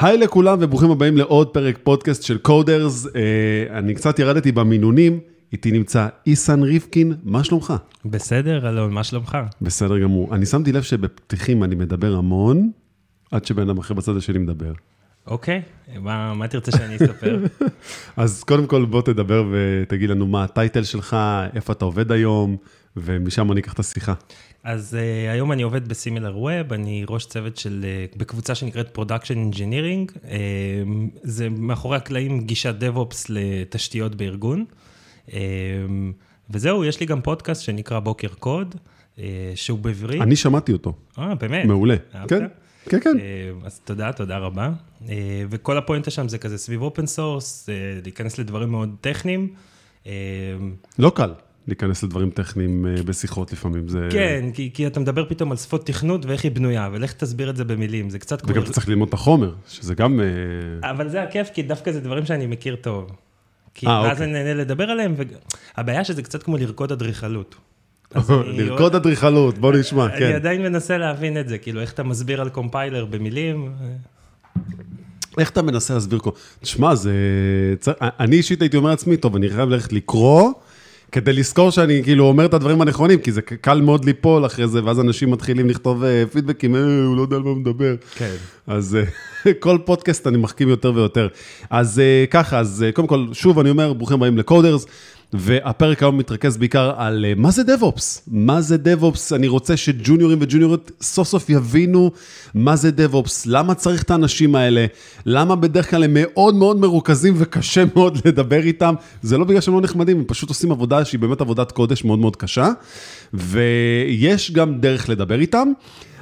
היי לכולם וברוכים הבאים לעוד פרק פודקאסט של קודרס. אה, אני קצת ירדתי במינונים, איתי נמצא איסן ריבקין, מה שלומך? בסדר, אלון, מה שלומך? בסדר גמור. אני שמתי לב שבפתיחים אני מדבר המון, עד שבן אדם אחר בצד השני מדבר. אוקיי, מה, מה תרצה שאני אספר? אז קודם כל בוא תדבר ותגיד לנו מה הטייטל שלך, איפה אתה עובד היום, ומשם אני אקח את השיחה. אז uh, היום אני עובד בסימילר ווב, אני ראש צוות של, אה, בקבוצה שנקראת Production Engineering. אה, זה מאחורי הקלעים גישת DevOps לתשתיות בארגון. אה, וזהו, יש לי גם פודקאסט שנקרא בוקר קוד, אה, שהוא בעברית. אני שמעתי אותו. אה, באמת? מעולה. אהבת? כן, כן, כן. אה, אז תודה, תודה רבה. אה, וכל הפואנטה שם זה כזה סביב open source, אה, להיכנס לדברים מאוד טכניים. Uh, לא קל להיכנס לדברים טכניים אה, בשיחות לפעמים, זה... כן, כי, כי אתה מדבר פתאום על שפות תכנות ואיך היא בנויה, ולך תסביר את זה במילים, זה קצת כמו... וגם אתה צריך ללמוד את החומר, שזה גם... אה, אבל זה הכיף, כי דווקא זה דברים שאני מכיר טוב. כי אה, ואז אוקיי. אני נהנה לדבר עליהם, והבעיה שזה קצת כמו לרקוד אדריכלות. אז אני- לרקוד אדריכלות, בוא נשמע, אני כן. עדיין מנסה להבין את זה, כאילו, איך אתה מסביר על קומפיילר במילים. איך אתה מנסה להסביר. תשמע, זה... אני אישית הייתי אומר לעצמי, טוב, אני חייב ללכת לקרוא, כדי לזכור שאני כאילו אומר את הדברים הנכונים, כי זה קל מאוד ליפול אחרי זה, ואז אנשים מתחילים לכתוב אה, פידבקים, אה, הוא לא יודע על מה הוא מדבר. כן. אז אה, כל פודקאסט אני מחכים יותר ויותר. אז אה, ככה, אז קודם כל, שוב אני אומר, ברוכים הבאים לקודרס, והפרק היום מתרכז בעיקר על אה, מה זה DevOps. מה זה DevOps, אני רוצה שג'וניורים וג'וניוריות סוף סוף יבינו מה זה DevOps, למה צריך את האנשים האלה, למה בדרך כלל הם מאוד מאוד מרוכזים וקשה מאוד לדבר איתם. זה לא בגלל שהם לא נחמדים, הם פשוט עושים עבודה שהיא באמת עבודת קודש מאוד מאוד קשה, ויש גם דרך לדבר איתם.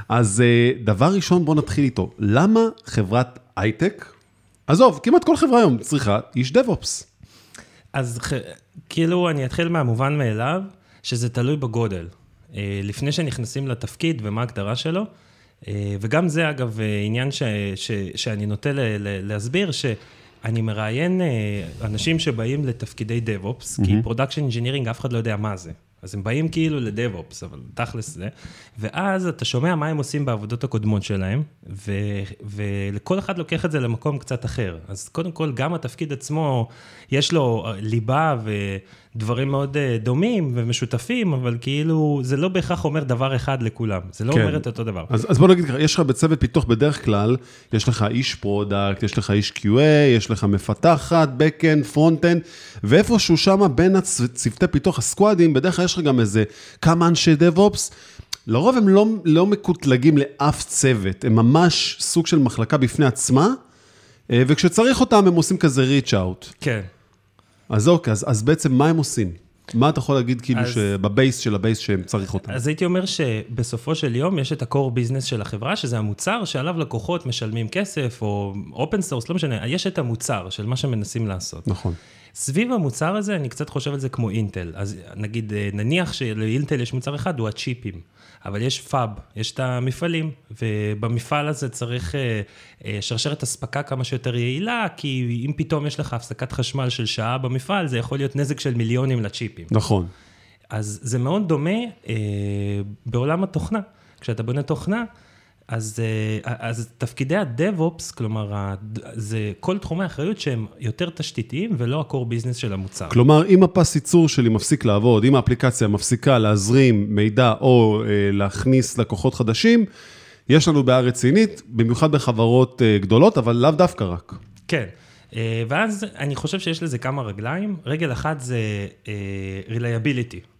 אז אה, דבר ראשון, בואו נתחיל איתו. למה חברת הייטק, עזוב, כמעט כל חברה היום צריכה איש DevOps. אז כאילו, אני אתחיל מהמובן מאליו, שזה תלוי בגודל. אה, לפני שנכנסים לתפקיד ומה ההגדרה שלו, אה, וגם זה, אגב, אה, עניין ש, ש, שאני נוטה ל, ל, להסביר, שאני מראיין אנשים שבאים לתפקידי DevOps, כי Production Engineering, אף אחד לא יודע מה זה. אז הם באים כאילו ל-DevOps, אבל תכלס זה, ואז אתה שומע מה הם עושים בעבודות הקודמות שלהם, ו, ולכל אחד לוקח את זה למקום קצת אחר. אז קודם כל, גם התפקיד עצמו, יש לו ליבה ודברים מאוד אה, דומים ומשותפים, אבל כאילו, זה לא בהכרח אומר דבר אחד לכולם, זה לא כן. אומר את אותו דבר. אז, אז בוא נגיד ככה, יש לך בצוות פיתוח בדרך כלל, יש לך איש product, יש לך איש QA, יש לך מפתחת, Backend, Frontend, ואיפשהו שם בין הצוותי פיתוח הסקואדים, בדרך כלל יש לך גם איזה כמה אנשי DevOps. לרוב הם לא, לא מקוטלגים לאף צוות, הם ממש סוג של מחלקה בפני עצמה, אה, וכשצריך אותם הם עושים כזה reach out. כן. אז אוקיי, אז, אז בעצם מה הם עושים? מה אתה יכול להגיד כאילו אז- שב base של ה base שהם צריך אותם? אז הייתי אומר שבסופו של יום יש את ה-core business של החברה, שזה המוצר שעליו לקוחות משלמים כסף, או open source, לא משנה, יש את המוצר של מה שמנסים לעשות. נכון. סביב המוצר הזה, אני קצת חושב על זה כמו אינטל. אז נגיד, אה, נניח שלאינטל יש מוצר אחד, הוא הצ'יפים. אבל יש פאב, יש את המפעלים, ובמפעל הזה צריך אה, אה, שרשרת אספקה כמה שיותר יעילה, כי אם פתאום יש לך הפסקת חשמל של שעה במפעל, זה יכול להיות נזק של מיליונים לצ'יפים. נכון. אז זה מאוד דומה אה, בעולם התוכנה. כשאתה בונה תוכנה, אז, אה, אז תפקידי ה-DevOps, כלומר, זה כל תחומי האחריות שהם יותר תשתיתיים ולא ה-core business של המוצר. כלומר, אם הפס ייצור שלי מפסיק לעבוד, אם האפליקציה מפסיקה להזרים מידע או אה, להכניס לקוחות חדשים, יש לנו בעיה רצינית, במיוחד בחברות אה, גדולות, אבל לאו דווקא רק. כן. ואז אני חושב שיש לזה כמה רגליים. רגל אחת זה reliability.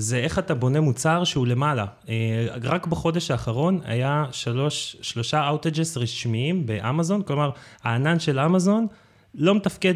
זה איך אתה בונה מוצר שהוא למעלה. אה, רק בחודש האחרון היה שלוש, שלושה outages רשמיים באמזון, כלומר, הענן של אמזון לא מתפקד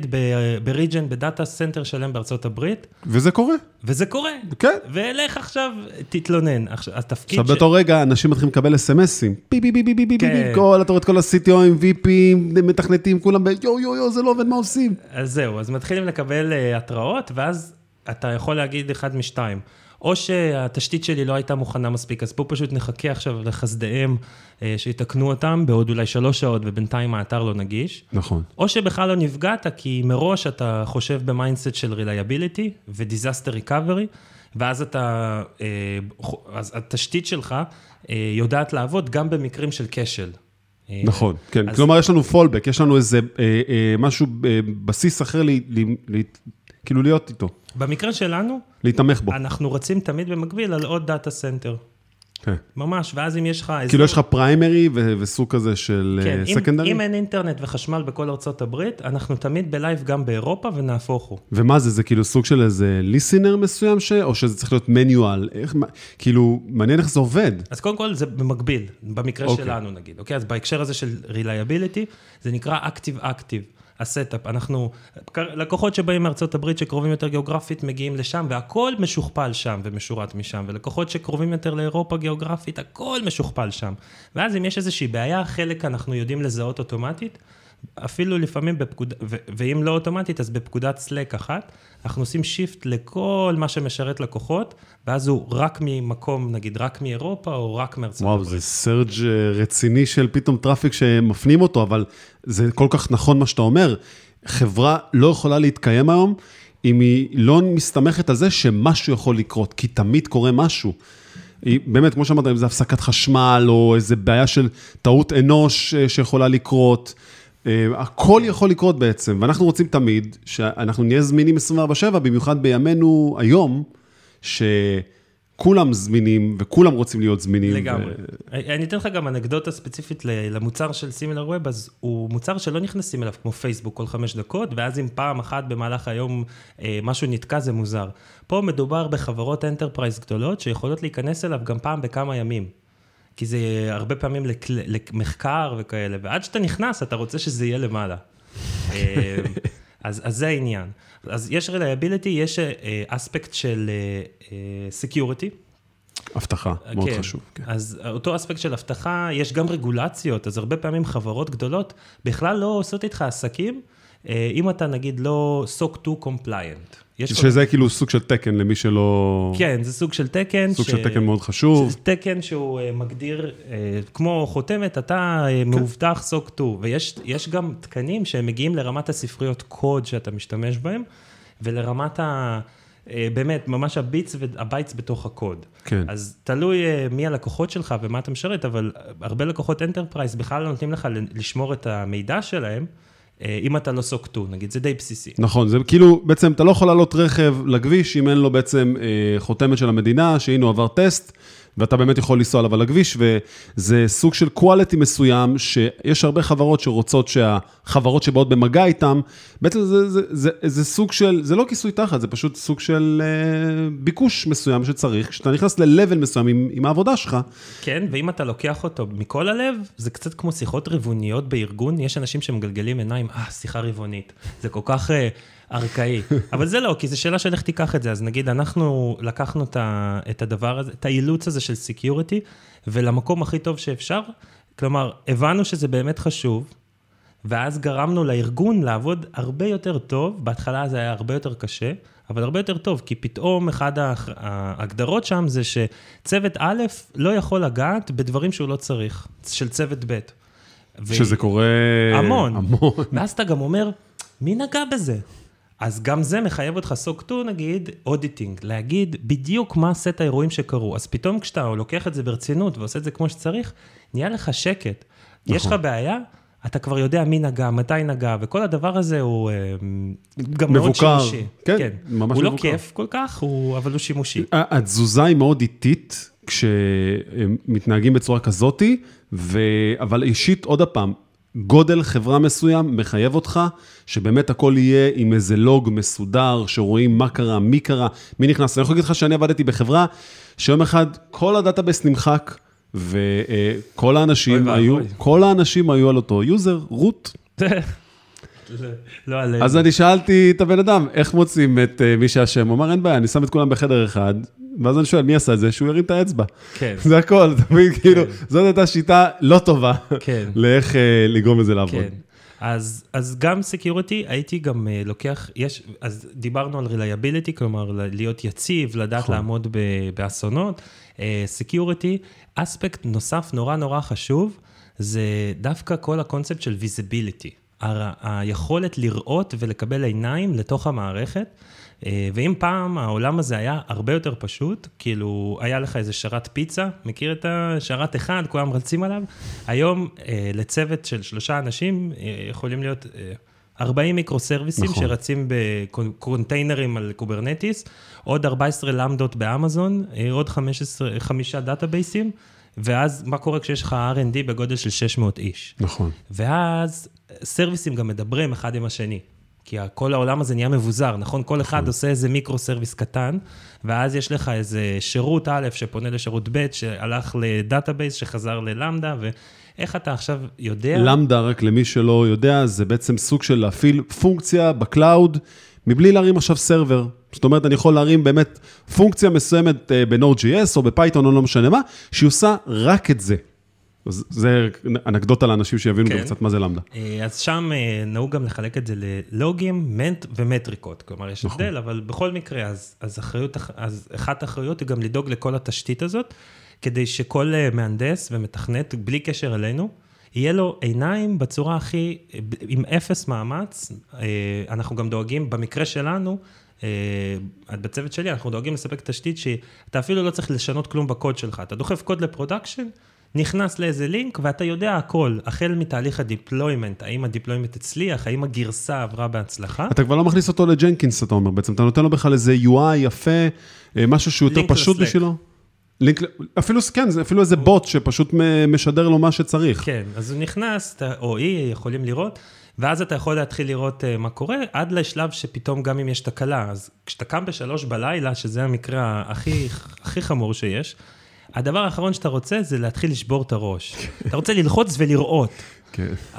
ב region, ב data center שלם בארצות הברית, וזה קורה. וזה קורה. כן. ולך עכשיו, תתלונן. עכשיו, התפקיד עכשיו, באותו רגע, אנשים מתחילים לקבל אס.אם.אסים. בי בי בי בי בי בי בי כן. בי, כל, אתה רואה את כל ה-CTOים, VPים, מתכנתים, כולם ב... יו יו יו, זה לא עובד, מה עושים? אז זהו, אז מתחילים לקבל אה, התראות, ואז אתה יכול להגיד אחד משתיים. או שהתשתית שלי לא הייתה מוכנה מספיק, אז פה פשוט נחכה עכשיו לחסדיהם uh, שיתקנו אותם בעוד אולי שלוש שעות, ובינתיים האתר לא נגיש. נכון. או שבכלל לא נפגעת, כי מראש אתה חושב במיינדסט של reliability ו-disaster recovery, ואז אתה, אה, אז התשתית שלך אה, יודעת לעבוד גם במקרים של כשל. אה, נכון, כן. אז- כלומר, יש לנו פולבק, יש לנו איזה אה, אה, משהו, אה, בסיס אחר, לי- לי- לי- כאילו להיות איתו, במקרה שלנו, להתמך בו. אנחנו רצים תמיד במקביל על עוד דאטה סנטר. כן. ממש, ואז אם יש לך... אזור- כאילו יש לך primary ו- וסוג כזה של כן, אם, secondary? אם אין אינטרנט וחשמל בכל ארצות הברית, אנחנו תמיד ב live גם באירופה ונהפוך הוא. ומה זה, זה כאילו סוג של איזה listener מסוים, ש... או שזה צריך להיות manual? איך, כאילו, מעניין איך זה עובד. אז קודם כל זה במקביל, במקרה אוקיי. שלנו נגיד, אוקיי? אז בהקשר הזה של reliability, זה נקרא active-active, ה setup. אנחנו, לקוחות שבאים מארצות הברית שקרובים יותר גיאוגרפית מגיעים לשם, והכל משוכפל שם ומשורת משם, ולקוחות שקרובים יותר לאירופה גיאוגרפית, הכל משוכפל שם. ואז אם יש איזושהי בעיה, חלק אנחנו יודעים לזהות אוטומטית. אפילו לפעמים בפקודה, ו- ואם לא אוטומטית, אז בפקודת Slack אחת, אנחנו עושים shift לכל מה שמשרת לקוחות, ואז הוא רק ממקום, נגיד, רק מאירופה, או רק מארצות וואו, הברית. זה surge אה, רציני של פתאום traffic שמפנים אותו, אבל זה כל כך נכון מה שאתה אומר. חברה לא יכולה להתקיים היום אם היא לא מסתמכת על זה שמשהו יכול לקרות, כי תמיד קורה משהו. היא, באמת, כמו שאמרת, אם זה הפסקת חשמל, או איזה בעיה של טעות אנוש אה, שיכולה לקרות, הכל יכול לקרות בעצם, ואנחנו רוצים תמיד שאנחנו נהיה זמינים 24/7, במיוחד בימינו היום, שכולם זמינים וכולם רוצים להיות זמינים. לגמרי. ו- אני אתן לך גם אנקדוטה ספציפית למוצר של Similarweb, אז הוא מוצר שלא נכנסים אליו כמו פייסבוק כל חמש דקות, ואז אם פעם אחת במהלך היום אה, משהו נתקע זה מוזר. פה מדובר בחברות enterprise גדולות שיכולות להיכנס אליו גם פעם בכמה ימים. כי זה הרבה פעמים לקל- למחקר וכאלה, ועד שאתה נכנס אתה רוצה שזה יהיה למעלה. אה, אז, אז זה העניין. אז יש reliability, יש אספקט של אה, security. הבטחה, מאוד כן. חשוב. כן. אז אותו אספקט של אבטחה, יש גם רגולציות, אז הרבה פעמים חברות גדולות בכלל לא עושות איתך עסקים, אה, אם אתה נגיד לא SOC 2 compliant. יש כל- שזה כאילו סוג של תקן למי שלא... כן, זה סוג של תקן. סוג של תקן מאוד חשוב. זה תקן שהוא אה, מגדיר, אה, כמו חותמת, אתה כן. אה, מאובטח סוג 2, ויש יש גם תקנים שהם מגיעים לרמת הספריות קוד שאתה משתמש בהם, ולרמת ה... באמת, ממש ה bits וה bytes בתוך הקוד. כן. אז תלוי מי הלקוחות שלך ומה אתה משרת, אבל הרבה לקוחות enterprise בכלל לא נותנים לך לשמור את המידע שלהם, אם אתה לא SOC 2, נגיד, זה די בסיסי. נכון, זה כאילו, בעצם אתה לא יכול לעלות רכב לכביש אם אין לו בעצם אה, חותמת של המדינה, שהנה הוא עבר טסט, ואתה באמת יכול לנסוע עליו על הכביש, וזה סוג של quality מסוים, שיש הרבה חברות שרוצות שהחברות שבאות במגע איתם, בעצם זה, זה, זה, זה סוג של, זה לא כיסוי תחת, זה פשוט סוג של אה, ביקוש מסוים שצריך, כשאתה נכנס ל-level מסוים עם, עם העבודה שלך, כן, ואם אתה לוקח אותו מכל הלב, זה קצת כמו שיחות רבעוניות בארגון, יש אנשים שמגלגלים עיניים, אה, שיחה רבעונית. זה כל כך אה, ארכאי. אבל זה לא, כי זו שאלה של איך תיקח את זה. אז נגיד, אנחנו לקחנו את, הדבר הזה, את האילוץ הזה של security, ולמקום הכי טוב שאפשר. כלומר, הבנו שזה באמת חשוב, ואז גרמנו לארגון לעבוד הרבה יותר טוב, בהתחלה זה היה הרבה יותר קשה, אבל הרבה יותר טוב, כי פתאום ההח- ההגדרות שם זה שצוות א' לא יכול לגעת בדברים שהוא לא צריך, של צוות ב'. ו- שזה קורה... המון. המון. ואז אתה גם אומר, מי נגע בזה? אז גם זה מחייב אותך סוג 2, נגיד, אודיטינג, להגיד בדיוק מה סט האירועים שקרו. אז פתאום כשאתה לוקח את זה ברצינות ועושה את זה כמו שצריך, נהיה לך שקט. נכון. יש לך בעיה, אתה כבר יודע מי נגע, מתי נגע, וכל הדבר הזה הוא אה, גם מאוד מבוקר. שימושי. כן, ממש הוא לא מבוקר. כיף כל כך, הוא, אבל הוא שימושי. התזוזה היא מאוד איטית כשמתנהגים בצורה כזאתי, ו... אבל אישית, עוד פעם, גודל חברה מסוים מחייב אותך שבאמת הכל יהיה עם איזה לוג מסודר, שרואים מה קרה, מי קרה, מי נכנס. אני יכול להגיד לך שאני עבדתי בחברה שיום אחד כל ה database נמחק, וכל האנשים אוי היו. כל האנשים היו על אותו user, root. לא עלינו. אז אני שאלתי את הבן אדם, איך מוצאים את אה, מי שאשם? הוא אמר, אין בעיה, אני שם את כולם בחדר אחד, ואז אני שואל, מי עשה את זה? שהוא ירים את האצבע. כן. זה הכל, אתה מבין? כאילו, זאת הייתה שיטה לא טובה כן. לאיך אה, לגרום לזה לעבוד. כן. אז, אז גם security, הייתי גם uh, לוקח, יש, אז דיברנו על reliability, כלומר להיות יציב, לדעת נכון. לעמוד ב, באסונות. security, אספקט נוסף נורא נורא חשוב, זה דווקא כל הקונספט של visibility. היכולת לראות ולקבל עיניים לתוך המערכת, אה, ואם פעם העולם הזה היה הרבה יותר פשוט, כאילו היה לך איזה שרת פיצה, מכיר את השרת אחד, כולם רצים עליו, היום אה, לצוות של שלושה אנשים אה, יכולים להיות 40 מיקרו-סרוויסים נכון. שרצים בקונטיינרים על Kubernetes, עוד 14 למדות באמזון, עוד 15, חמישה דאטאבייסים. ואז מה קורה כשיש לך R&D בגודל של 600 איש? נכון. ואז סרוויסים גם מדברים אחד עם השני. כי כל העולם הזה נהיה מבוזר, נכון? כל אחד נכון. עושה איזה micro-service קטן, ואז יש לך איזה שירות א' שפונה לשירות ב', שהלך ל database, שחזר ל Lambda, ואיך אתה עכשיו יודע... Lambda, רק למי שלא יודע, זה בעצם סוג של להפעיל פונקציה ב cloud, מבלי להרים עכשיו server. זאת אומרת, אני יכול להרים באמת פונקציה מסוימת אה, ב-Node.js או ב Python או לא משנה מה, שהיא עושה רק את זה. אז זה אנקדוטה לאנשים שיבינו כן. גם קצת מה זה Lambda. אה, אז שם אה, נהוג גם לחלק את זה ללוגים, מנט ומטריקות. כלומר, יש נכון. הבדל, אבל בכל מקרה, אז, אז, אחריות, אז אחת האחריות היא גם לדאוג לכל התשתית הזאת, כדי שכל מהנדס ומתכנת, בלי קשר אלינו, יהיה לו עיניים בצורה הכי, עם אפס מאמץ. אנחנו גם דואגים, במקרה שלנו, אה, בצוות שלי, אנחנו דואגים לספק תשתית שאתה אפילו לא צריך לשנות כלום בקוד שלך. אתה דוחף קוד ל production, נכנס לאיזה לינק, ואתה יודע הכל, החל מתהליך ה deployment, האם ה deployment הצליח, האם הגרסה עברה בהצלחה. אתה כבר לא מכניס אותו ל Jenkins, אתה אומר בעצם, אתה נותן לו בכלל איזה UI יפה, אה, משהו שהוא יותר פשוט לסלק. בשבילו. לינק, אפילו, כן, זה אפילו איזה בוט שפשוט משדר לו מה שצריך. כן, אז הוא נכנס, או היא, יכולים לראות. ואז אתה יכול להתחיל לראות uh, מה קורה, עד לשלב שפתאום גם אם יש תקלה, אז כשאתה קם בשלוש בלילה, שזה המקרה הכי, הכי חמור שיש, הדבר האחרון שאתה רוצה זה להתחיל לשבור את הראש. אתה רוצה ללחוץ ולראות. כן. Um,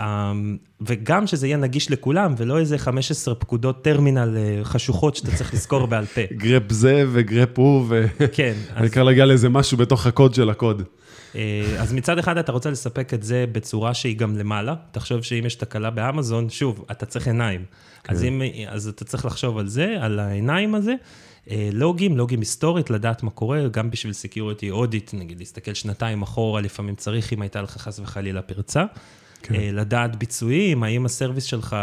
וגם שזה יהיה נגיש לכולם, ולא איזה 15 פקודות טרמינל uh, חשוכות שאתה צריך לזכור בעל פה. גרפ זה וגרפ הוא, ו... כן. העיקר אז... להגיע לאיזה משהו בתוך הקוד של הקוד. אה, אז מצד אחד אתה רוצה לספק את זה בצורה שהיא גם למעלה. תחשוב שאם יש תקלה באמזון, שוב, אתה צריך עיניים. כן. אז, אם, אז אתה צריך לחשוב על זה, על העיניים הזה. אה, לוגים, לוגים היסטורית, לדעת מה קורה, גם בשביל security audit, נגיד, להסתכל שנתיים אחורה, לפעמים צריך, אם הייתה לך חס וחלילה פרצה. כן. אה, לדעת ביצועים, האם ה service שלך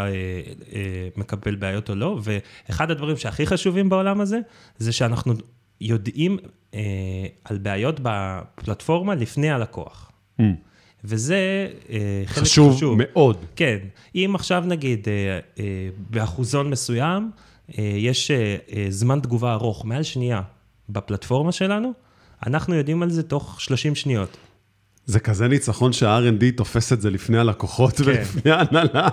מקבל בעיות או לא, ואחד הדברים שהכי חשובים בעולם הזה, זה שאנחנו יודעים אה, על בעיות בפלטפורמה לפני הלקוח. Mm. וזה אה, חלק חשוב. חשוב מאוד. כן. אם עכשיו נגיד אה, אה, באחוזון מסוים, אה, יש אה, אה, זמן תגובה ארוך, מעל שנייה, בפלטפורמה שלנו, אנחנו יודעים על זה תוך 30 שניות. זה כזה ניצחון שה-R&D תופס את זה לפני הלקוחות כן. ולפני ההנהלה,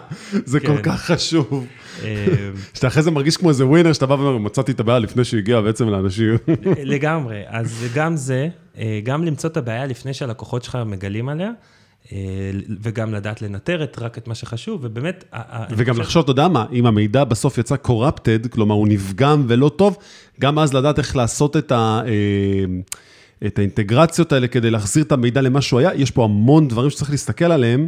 זה כן. כל כך חשוב. אה, שאתה אחרי זה מרגיש כמו איזה ווינר, שאתה בא ואומר, מצאתי את הבעיה לפני שהגיע בעצם לאנשים. לגמרי, אז גם זה, אה, גם למצוא את הבעיה לפני שהלקוחות שלך מגלים עליה. אה, וגם לדעת לנטר את רק את מה שחשוב, ובאמת... וגם חושב... לחשוב, אתה יודע מה, אם המידע בסוף יצא corrupted, כלומר הוא נפגם ולא טוב, גם אז לדעת איך לעשות את ה... את האינטגרציות האלה כדי להחזיר את המידע למה שהוא היה, יש פה המון דברים שצריך להסתכל עליהם,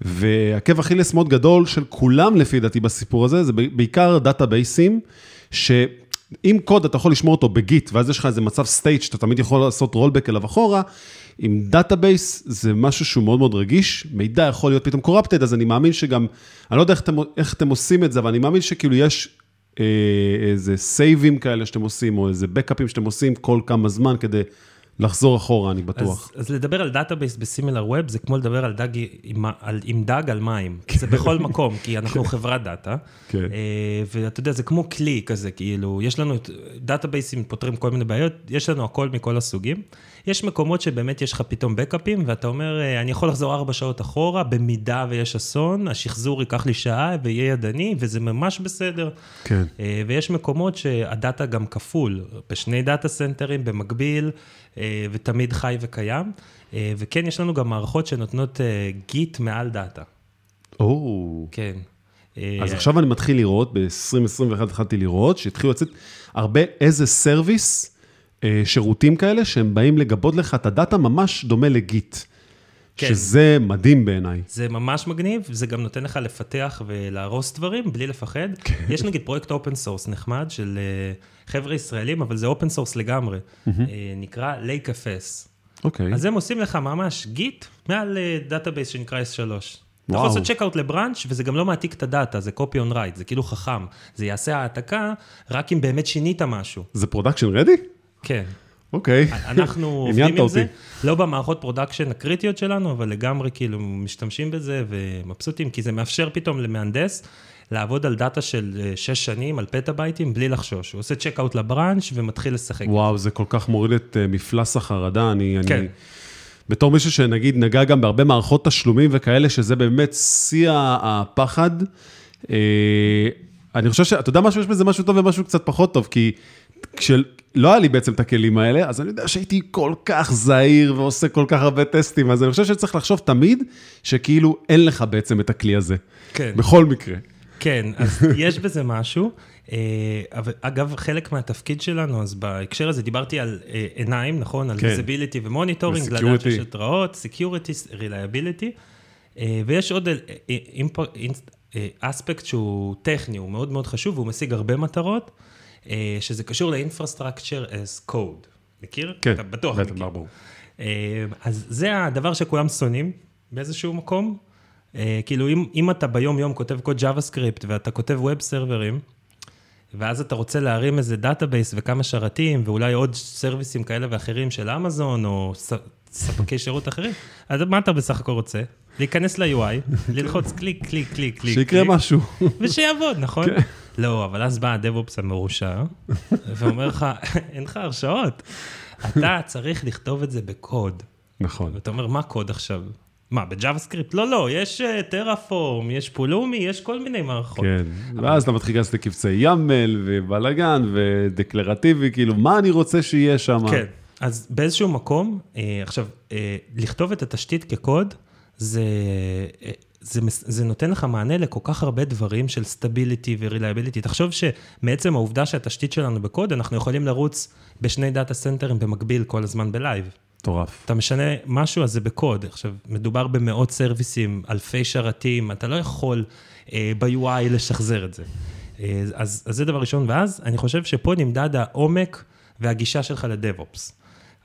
ועקב אכילס מאוד גדול של כולם לפי דעתי בסיפור הזה, זה בעיקר database ים, שאם קוד אתה יכול לשמור אותו בגיט, ואז יש לך איזה מצב state שאתה תמיד יכול לעשות rollback אליו אחורה, עם database זה משהו שהוא מאוד מאוד רגיש, מידע יכול להיות פתאום corrupted, אז אני מאמין שגם, אני לא יודע איך אתם, איך אתם עושים את זה, אבל אני מאמין שכאילו יש אה, איזה save ים כאלה שאתם עושים, או איזה backup ים שאתם עושים כל כמה זמן כדי לחזור אחורה, אני בטוח. אז, אז לדבר על database ב-Similarweb, זה כמו לדבר על דג עם, על, עם דג על מים. זה בכל מקום, כי אנחנו כן. חברת דאטה. כן. אה, ואתה יודע, זה כמו כלי כזה, כאילו, יש לנו database ים, פותרים כל מיני בעיות, יש לנו הכל מכל הסוגים. יש מקומות שבאמת יש לך פתאום backup ים, ואתה אומר, אה, אני יכול לחזור ארבע שעות אחורה, במידה ויש אסון, השחזור ייקח לי שעה ויהיה ידני, וזה ממש בסדר. כן. אה, ויש מקומות שהדאטה גם כפול, בשני data center ים במקביל, אה, ותמיד חי וקיים. וכן, יש לנו גם מערכות שנותנות גיט מעל דאטה. או. כן. אז עכשיו אני מתחיל לראות, ב-2021 התחלתי לראות, שהתחילו לצאת הרבה איזה service. אה, שירותים כאלה שהם באים לגבות לך את הדאטה ממש דומה לגיט. כן. שזה מדהים בעיניי. זה ממש מגניב, זה גם נותן לך לפתח ולהרוס דברים בלי לפחד. כן. יש נגיד פרויקט open source נחמד של אה, חבר'ה ישראלים, אבל זה open source לגמרי. Mm-hmm. נקרא lakeFS. אוקיי. אז הם עושים לך ממש גיט מעל database שנקרא S3. אתה יכול וואו. לעשות checkout ל-branch, וזה גם לא מעתיק את הדאטה, זה copy on write, זה כאילו חכם. זה יעשה העתקה רק אם באמת שינית משהו. זה production ready? כן. אוקיי. אנחנו עובדים עם. זה, לא במערכות production הקריטיות שלנו, אבל לגמרי כאילו משתמשים בזה ומבסוטים, כי זה מאפשר פתאום למהנדס לעבוד על דאטה של אה, שש שנים, על פטאבייטים, בלי לחשוש. הוא עושה checkout ל-branch ומתחיל לשחק. וואו, זה כל כך מוריד את אה, מפלס החרדה. אני, כן. אני, בתור מישהו שנגיד נגע גם בהרבה מערכות תשלומים וכאלה, שזה באמת שיא הפחד, אה, אני חושב שאתה יודע משהו, יש בזה משהו טוב ומשהו קצת פחות טוב, כי כשלא היה לי בעצם את הכלים האלה, אז אני יודע שהייתי כל כך זהיר ועושה כל כך הרבה טסטים, אז אני חושב שצריך לחשוב תמיד שכאילו אין לך בעצם את הכלי הזה. כן. בכל מקרה. כן, אז יש בזה משהו. אה, אבל אגב, חלק מהתפקיד שלנו, אז בהקשר הזה דיברתי על אה, עיניים, נכון? על כן. visibility ו-monitoring. לדעת שיש התראות, security, reliability, אה, ויש עוד אספקט שהוא טכני, הוא מאוד מאוד חשוב, והוא משיג הרבה מטרות, שזה קשור ל-infrastructure as code. מכיר? כן, אתה בטוח בטח, מכיר. ברור. אה, אז זה הדבר שכולם שונאים באיזשהו מקום. אה, כאילו, אם, אם אתה ביום-יום כותב קוד JavaScript ואתה כותב web server ים, ואז אתה רוצה להרים איזה database וכמה שרתים, ואולי עוד service ים כאלה ואחרים של אמזון, או ס, ספקי שירות אחרים, אז מה אתה בסך הכל רוצה? להיכנס ל-UI, ללחוץ קליק, קליק, קליק, קליק. שיקרה משהו. ושיעבוד, נכון? לא, אבל אז בא ה-DevOps המרושע, ואומר לך, אין לך הרשאות. אתה צריך לכתוב את זה בקוד. נכון. ואתה אומר, מה קוד עכשיו? מה, ב-JavaScript? לא, לא, יש Terraform, יש Pulumi, יש כל מיני מערכות. כן, ואז אתה מתחיל להיכנס לקבצי YAML ובלאגן ודקלרטיבי, כאילו, מה אני רוצה שיהיה שם? כן, אז באיזשהו מקום, אה, עכשיו, אה, לכתוב את התשתית כקוד, זה, אה, זה, זה נותן לך מענה לכל כך הרבה דברים של stability ו-reliability. תחשוב שמעצם העובדה שהתשתית שלנו בקוד, אנחנו יכולים לרוץ בשני data center ים במקביל כל הזמן ב-live. מטורף. אתה משנה משהו, אז זה בקוד. עכשיו, מדובר במאות service ים, אלפי שרתים, אתה לא יכול אה, ב-UI לשחזר את זה. אה, אז, אז זה דבר ראשון, ואז אני חושב שפה נמדד העומק והגישה שלך ל-DevOps.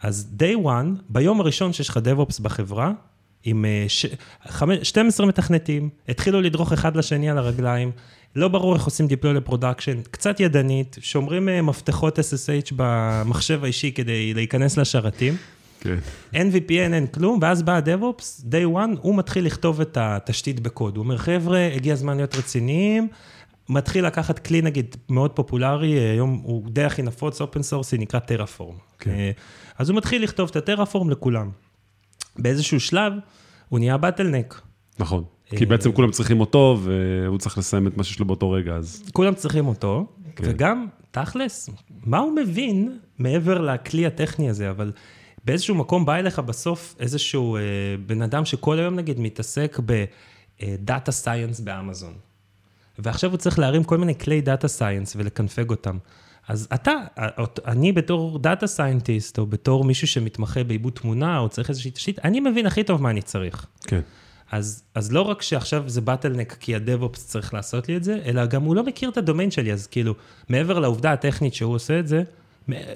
אז day one, ביום הראשון שיש לך DevOps בחברה, עם אה, ש... חמש... 12 מתכנתים, התחילו לדרוך אחד לשני על הרגליים, לא ברור איך עושים deploy ל-production, קצת ידנית, שומרים אה, מפתחות SSH במחשב האישי כדי להיכנס לשרתים. כן. אין VPN, אין כלום, ואז בא ה-DevOps, day one, הוא מתחיל לכתוב את התשתית בקוד. הוא אומר, חבר'ה, הגיע הזמן להיות רציניים, מתחיל לקחת כלי, נגיד, מאוד פופולרי, היום הוא די הכי נפוץ, אופן סורסי, נקרא טראפורם. כן. אז הוא מתחיל לכתוב את הטראפורם לכולם. באיזשהו שלב, הוא נהיה בטלנק. נכון. אה, כי בעצם כולם צריכים אותו, והוא צריך לסיים את מה שיש לו באותו רגע, אז... כולם צריכים אותו, כן. וגם, תכלס, מה הוא מבין מעבר לכלי הטכני הזה, אבל באיזשהו מקום בא אליך בסוף איזשהו אה, בן אדם שכל היום נגיד מתעסק בדאטה סייאנס באמזון. ועכשיו הוא צריך להרים כל מיני כלי data science ולקנפג אותם. אז אתה, אני בתור data scientist, או בתור מישהו שמתמחה בעיבוד תמונה, או צריך איזושהי תשתית, אני מבין הכי טוב מה אני צריך. כן. אז, אז לא רק שעכשיו זה bottleneck כי ה-DevOps צריך לעשות לי את זה, אלא גם הוא לא מכיר את ה-domain שלי, אז כאילו, מעבר לעובדה הטכנית שהוא עושה את זה,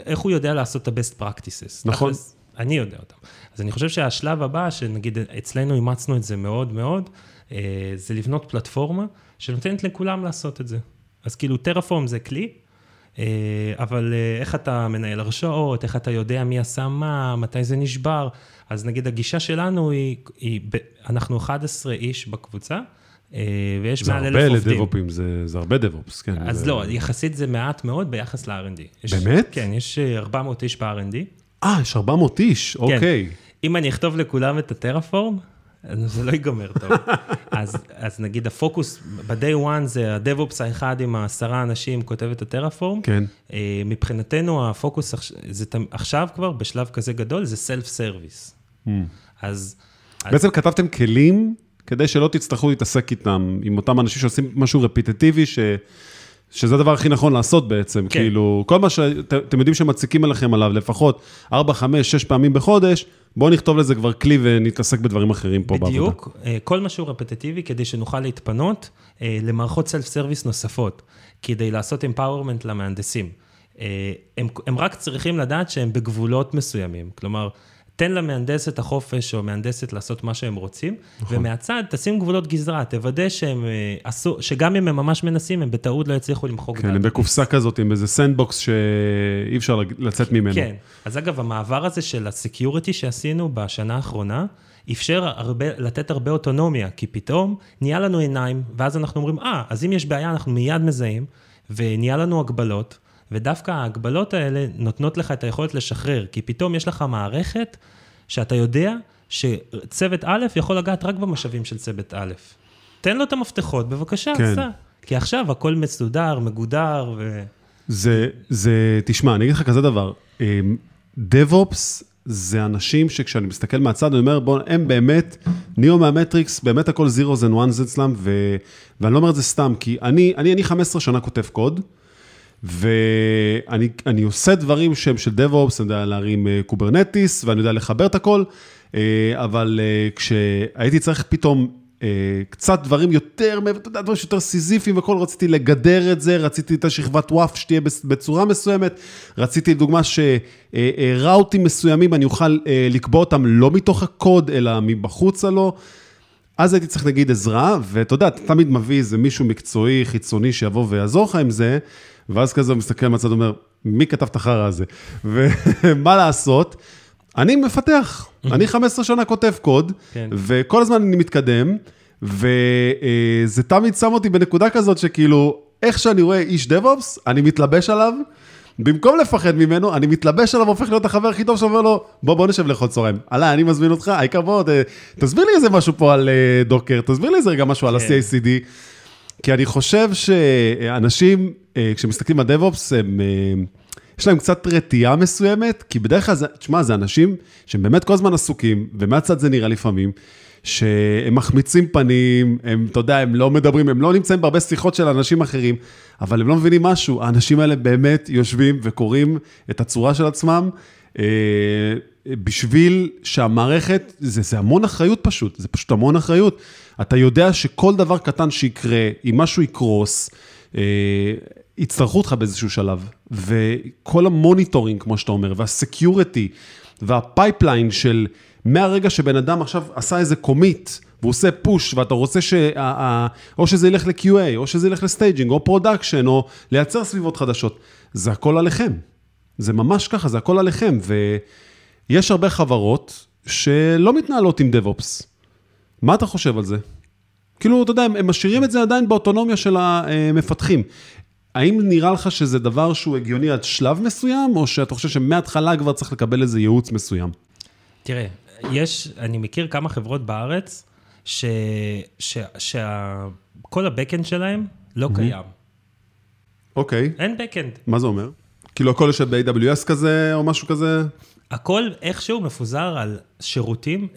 איך הוא יודע לעשות את ה-best practices. נכון. תכלס, אני יודע אותם. אז אני חושב שהשלב הבא, שנגיד אצלנו אימצנו את זה מאוד מאוד, אה, זה לבנות פלטפורמה שנותנת לכולם לעשות את זה. אז כאילו, טרפורם זה כלי, אבל אה, איך אתה מנהל הרשאות, איך אתה יודע מי עשה מה, מתי זה נשבר. אז נגיד הגישה שלנו היא, היא אנחנו 11 איש בקבוצה, אה, ויש מעל הרבה אלף עובדים. זה זה הרבה DevOps, כן. אז זה- לא, יחסית זה מעט מאוד ביחס ל-R&D. יש- באמת? כן, יש אה, 400 איש ב-R&D. אה, יש 400 איש, כן. אוקיי. אם אני אכתוב לכולם את ה-Terraform, זה לא ייגמר טוב. אז, אז נגיד הפוקוס ב-day one זה ה-DevOps האחד עם העשרה אנשים כותב את ה-Terraform. כן. אה, מבחינתנו הפוקוס זה עכשיו כבר, בשלב כזה גדול, זה self service. Hmm. אז... אז- בעצם כתבתם כלים כדי שלא תצטרכו להתעסק איתם, עם אותם אנשים שעושים משהו רפטטיבי, ש... שזה הדבר הכי נכון לעשות בעצם, כן. כאילו, כל מה שאתם יודעים שמציקים עליכם עליו, לפחות 4, 5, 6 פעמים בחודש, בואו נכתוב לזה כבר כלי ונתעסק בדברים אחרים פה בעבודה. בדיוק, אה, כל מה שהוא רפטטיבי כדי שנוכל להתפנות אה, למערכות self service נוספות, כדי לעשות empowerment למהנדסים. אה, הם, הם רק צריכים לדעת שהם בגבולות מסוימים, כלומר, תן למהנדס את החופש או מהנדסת לעשות מה שהם רוצים, נכון. ומהצד תשים גבולות גזרה, תוודא שהם אה, עשו, שגם אם הם ממש מנסים, הם בטעות לא יצליחו למחוק כן, הם בקופסה כזאת עם איזה sandbox שאי אפשר לצאת ממנו. כן, אז אגב, המעבר הזה של ה security שעשינו בשנה האחרונה, אפשר הרבה, לתת הרבה אוטונומיה, כי פתאום נהיה לנו עיניים, ואז אנחנו אומרים, אה, אז אם יש בעיה, אנחנו מיד מזהים, ונהיה לנו הגבלות. ודווקא ההגבלות האלה נותנות לך את היכולת לשחרר, כי פתאום יש לך מערכת שאתה יודע שצוות א' יכול לגעת רק במשאבים של צוות א'. תן לו את המפתחות, בבקשה, כן. סע. כי עכשיו הכל מסודר, מגודר ו... זה, זה, תשמע, אני אגיד לך כזה דבר, DevOps אמ, זה אנשים שכשאני מסתכל מהצד, אני אומר, בואו, הם באמת, ניאו מהמטריקס, באמת הכל zeros and ones אצלם, ו, ואני לא אומר את זה סתם, כי אני, אני, אני 15 שנה כותב קוד, ואני עושה דברים שהם של DevOps, אני יודע להרים Kubernetes, אה, ואני יודע לחבר את הכל, אה, אבל אה, כשהייתי צריך פתאום קצת דברים יותר, אתה יודע, דברים שיותר סיזיפיים וכל, רציתי לגדר את זה, רציתי את השכבת WAF שתהיה בצורה מסוימת, רציתי לדוגמה ש routeים מסוימים, אני אוכל לקבוע אותם לא מתוך הקוד, אלא מבחוצה לו. אז הייתי צריך נגיד עזרה, ואתה יודע, אתה תמיד מביא איזה מישהו מקצועי, חיצוני, שיבוא ויעזור לך עם זה, ואז כזה הוא מסתכל מהצד ואומר, מי כתב את החרא הזה? ומה לעשות? אני מפתח, אני 15 שנה כותב קוד, כן. וכל הזמן אני מתקדם, וזה תמיד שם אותי בנקודה כזאת שכאילו, איך שאני רואה איש DevOps, אני מתלבש עליו, במקום לפחד ממנו, אני מתלבש עליו, הופך להיות החבר הכי טוב שאומר לו, בוא, בוא נשב לאכול צהריים. עלה, אני מזמין אותך, העיקר בוא, תסביר לי איזה משהו פה על דוקר, תסביר לי איזה רגע משהו על ה-CACD. כי אני חושב שאנשים, אה, כשמסתכלים על DevOps, הם, אה, יש להם קצת רתיעה מסוימת, כי בדרך כלל, תשמע, זה אנשים שהם באמת כל הזמן עסוקים, ומהצד זה נראה לפעמים, שהם מחמיצים פנים, הם, אתה יודע, הם לא מדברים, הם לא נמצאים בהרבה שיחות של אנשים אחרים, אבל הם לא מבינים משהו. האנשים האלה באמת יושבים וקוראים את הצורה של עצמם. אה, בשביל שהמערכת, זה, זה המון אחריות פשוט, זה פשוט המון אחריות. אתה יודע שכל דבר קטן שיקרה, אם משהו יקרוס, אה, יצטרכו אותך באיזשהו שלב. וכל ה monitoring, כמו שאתה אומר, וה security, וה pipeline של מהרגע שבן אדם עכשיו עשה איזה commit, והוא עושה push, ואתה רוצה ש... או שזה ילך ל-QA, או שזה ילך ל staging, או production, או לייצר סביבות חדשות. זה הכל עליכם. זה ממש ככה, זה הכל עליכם. ויש הרבה חברות שלא מתנהלות עם DevOps. מה אתה חושב על זה? כאילו, אתה יודע, הם משאירים את זה עדיין באוטונומיה של המפתחים. האם נראה לך שזה דבר שהוא הגיוני עד שלב מסוים, או שאתה חושב שמההתחלה כבר צריך לקבל איזה ייעוץ מסוים? תראה, יש, אני מכיר כמה חברות בארץ, שכל הבקאנד שלהם לא קיים. אוקיי. אין בקאנד. מה זה אומר? כאילו הכל יושב ב-AWS כזה, או משהו כזה? הכל איכשהו מפוזר על שירותים.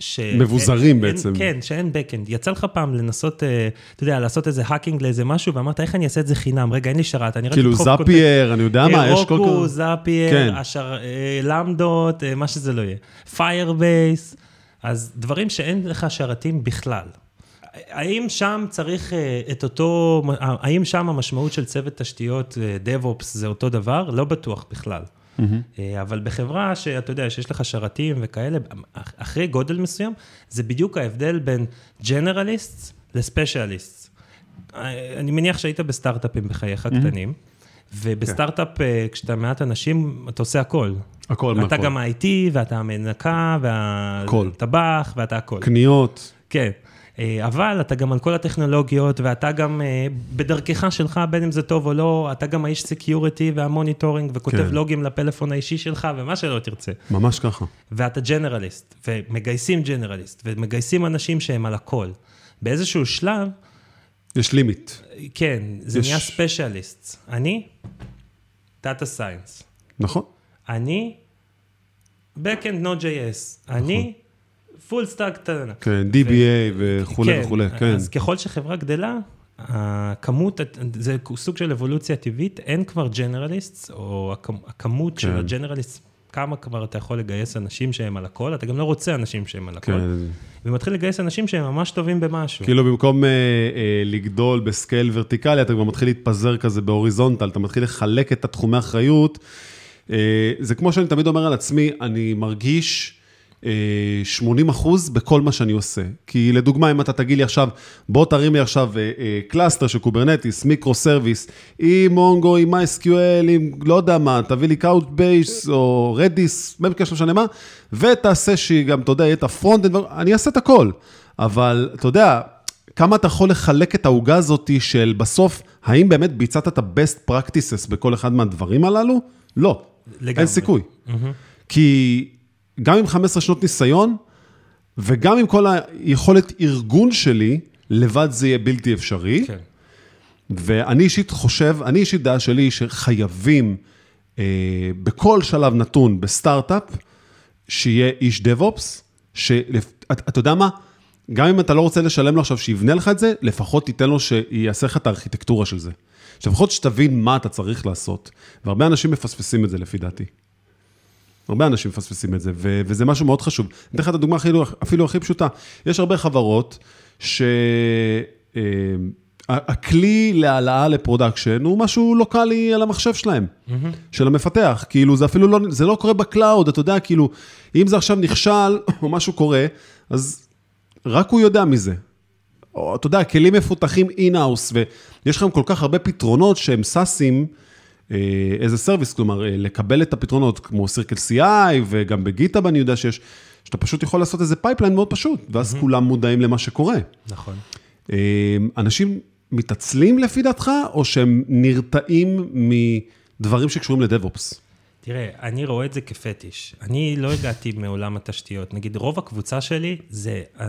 ש... מבוזרים אין, בעצם. כן, שאין backend. יצא לך פעם לנסות, אה, אתה יודע, לעשות איזה האקינג לאיזה משהו, ואמרת, איך אני אעשה את זה חינם? רגע, אין לי שרת, אני רק כאילו זאפייר, אני יודע מה, יש כל כך... רוקו, זאפייר, כן. השר, אה, למדות, אה, מה שזה לא יהיה. פיירבייס, אז דברים שאין לך שרתים בכלל. האם שם צריך את אותו, האם שם המשמעות של צוות תשתיות DevOps זה אותו דבר? לא בטוח בכלל. Mm-hmm. אבל בחברה שאתה יודע, שיש לך שרתים וכאלה, אחרי גודל מסוים, זה בדיוק ההבדל בין ג'נרליסט לספיישליסט. אני מניח שהיית בסטארט-אפים בחייך mm-hmm. קטנים, ובסטארט-אפ, okay. אה, כשאתה מעט אנשים, אתה עושה הכל. הכל, מהכל. אתה גם IT, ואתה המנקה, והטבח, ואתה הכל. קניות. כן. אה, אבל אתה גם על כל הטכנולוגיות, ואתה גם אה, בדרכך שלך, בין אם זה טוב או לא, אתה גם האיש security וה monitoring, וכותב כן. לוגים לפלאפון האישי שלך, ומה שלא תרצה. ממש ככה. ואתה generalist, ומגייסים generalist, ומגייסים אנשים שהם על הכל. באיזשהו שלב... יש limit. כן, זה יש... נהיה specialist. אני, data science. נכון. אני, Backend Node.js. נכון. אני, full stack. כן, DBA וכולי כן, וכולי, כן. אז ככל שחברה גדלה, הכמות, זה סוג של אבולוציה טבעית, אין כבר generalist, או הכמות כן. של ה generalist, כמה כבר אתה יכול לגייס אנשים שהם על הכל, אתה גם לא רוצה אנשים שהם על הכל. כן. ומתחיל לגייס אנשים שהם ממש טובים במשהו. כאילו במקום אה, אה, לגדול ב scale ורטיקלי, אתה כבר מתחיל להתפזר כזה ב horizontal, אתה מתחיל לחלק את התחומי האחריות. אה, זה כמו שאני תמיד אומר על עצמי, אני מרגיש... אה, 80 אחוז בכל מה שאני עושה. כי לדוגמה, אם אתה תגיד לי עכשיו, בוא תרים לי עכשיו אה, אה, cluster של Kubernetes, microservice, עם Mongo, עם MySQL, עם לא יודע מה, תביא לי Couchbase או Redis, במקרה לא משנה מה, ותעשה שהיא גם, אתה יודע, יהיה את ה front, אני אעשה את הכל. אבל אתה יודע, כמה אתה יכול לחלק את העוגה הזאת של בסוף, האם באמת ביצעת את ה-best practices בכל אחד מהדברים הללו? לא. לגמרי. אין סיכוי. כי גם עם 15 שנות ניסיון, וגם עם כל היכולת ארגון שלי, לבד זה יהיה בלתי אפשרי. כן. ואני אישית חושב, אני אישית דעה שלי, שחייבים אה, בכל שלב נתון בסטארט-אפ, שיהיה איש דב-אופס, שאתה יודע מה? גם אם אתה לא רוצה לשלם לו עכשיו שיבנה לך את זה, לפחות תיתן לו שיעשה לך את הארכיטקטורה של זה. שלפחות שתבין מה אתה צריך לעשות. והרבה אנשים מפספסים את זה לפי דעתי. הרבה אנשים מפספסים את זה, ו- וזה משהו מאוד חשוב. אני אתן לך את הדוגמה אפילו, אפילו הכי פשוטה. יש הרבה חברות שהכלי להעלאה ל production הוא משהו לוקאלי על המחשב שלהם, mm-hmm. של המפתח. כאילו, זה אפילו לא, זה לא קורה ב cloud, אתה יודע, כאילו, אם זה עכשיו נכשל או משהו קורה, אז רק הוא יודע מזה. או, אתה יודע, כלים מפותחים in-house, ויש לכם כל כך הרבה פתרונות שהם SaaSים, as a service, כלומר, אה, לקבל את הפתרונות כמו CircleCI, וגם ב GitHub אני יודע שיש, שאתה פשוט יכול לעשות איזה pipeline מאוד פשוט, ואז mm-hmm. כולם מודעים למה שקורה. נכון. אנשים מתעצלים לפי דעתך, או שהם נרתעים מדברים שקשורים ל DevOps? תראה, אני רואה את זה כפטיש. אני לא הגעתי מעולם התשתיות. נגיד, רוב הקבוצה שלי זה אה,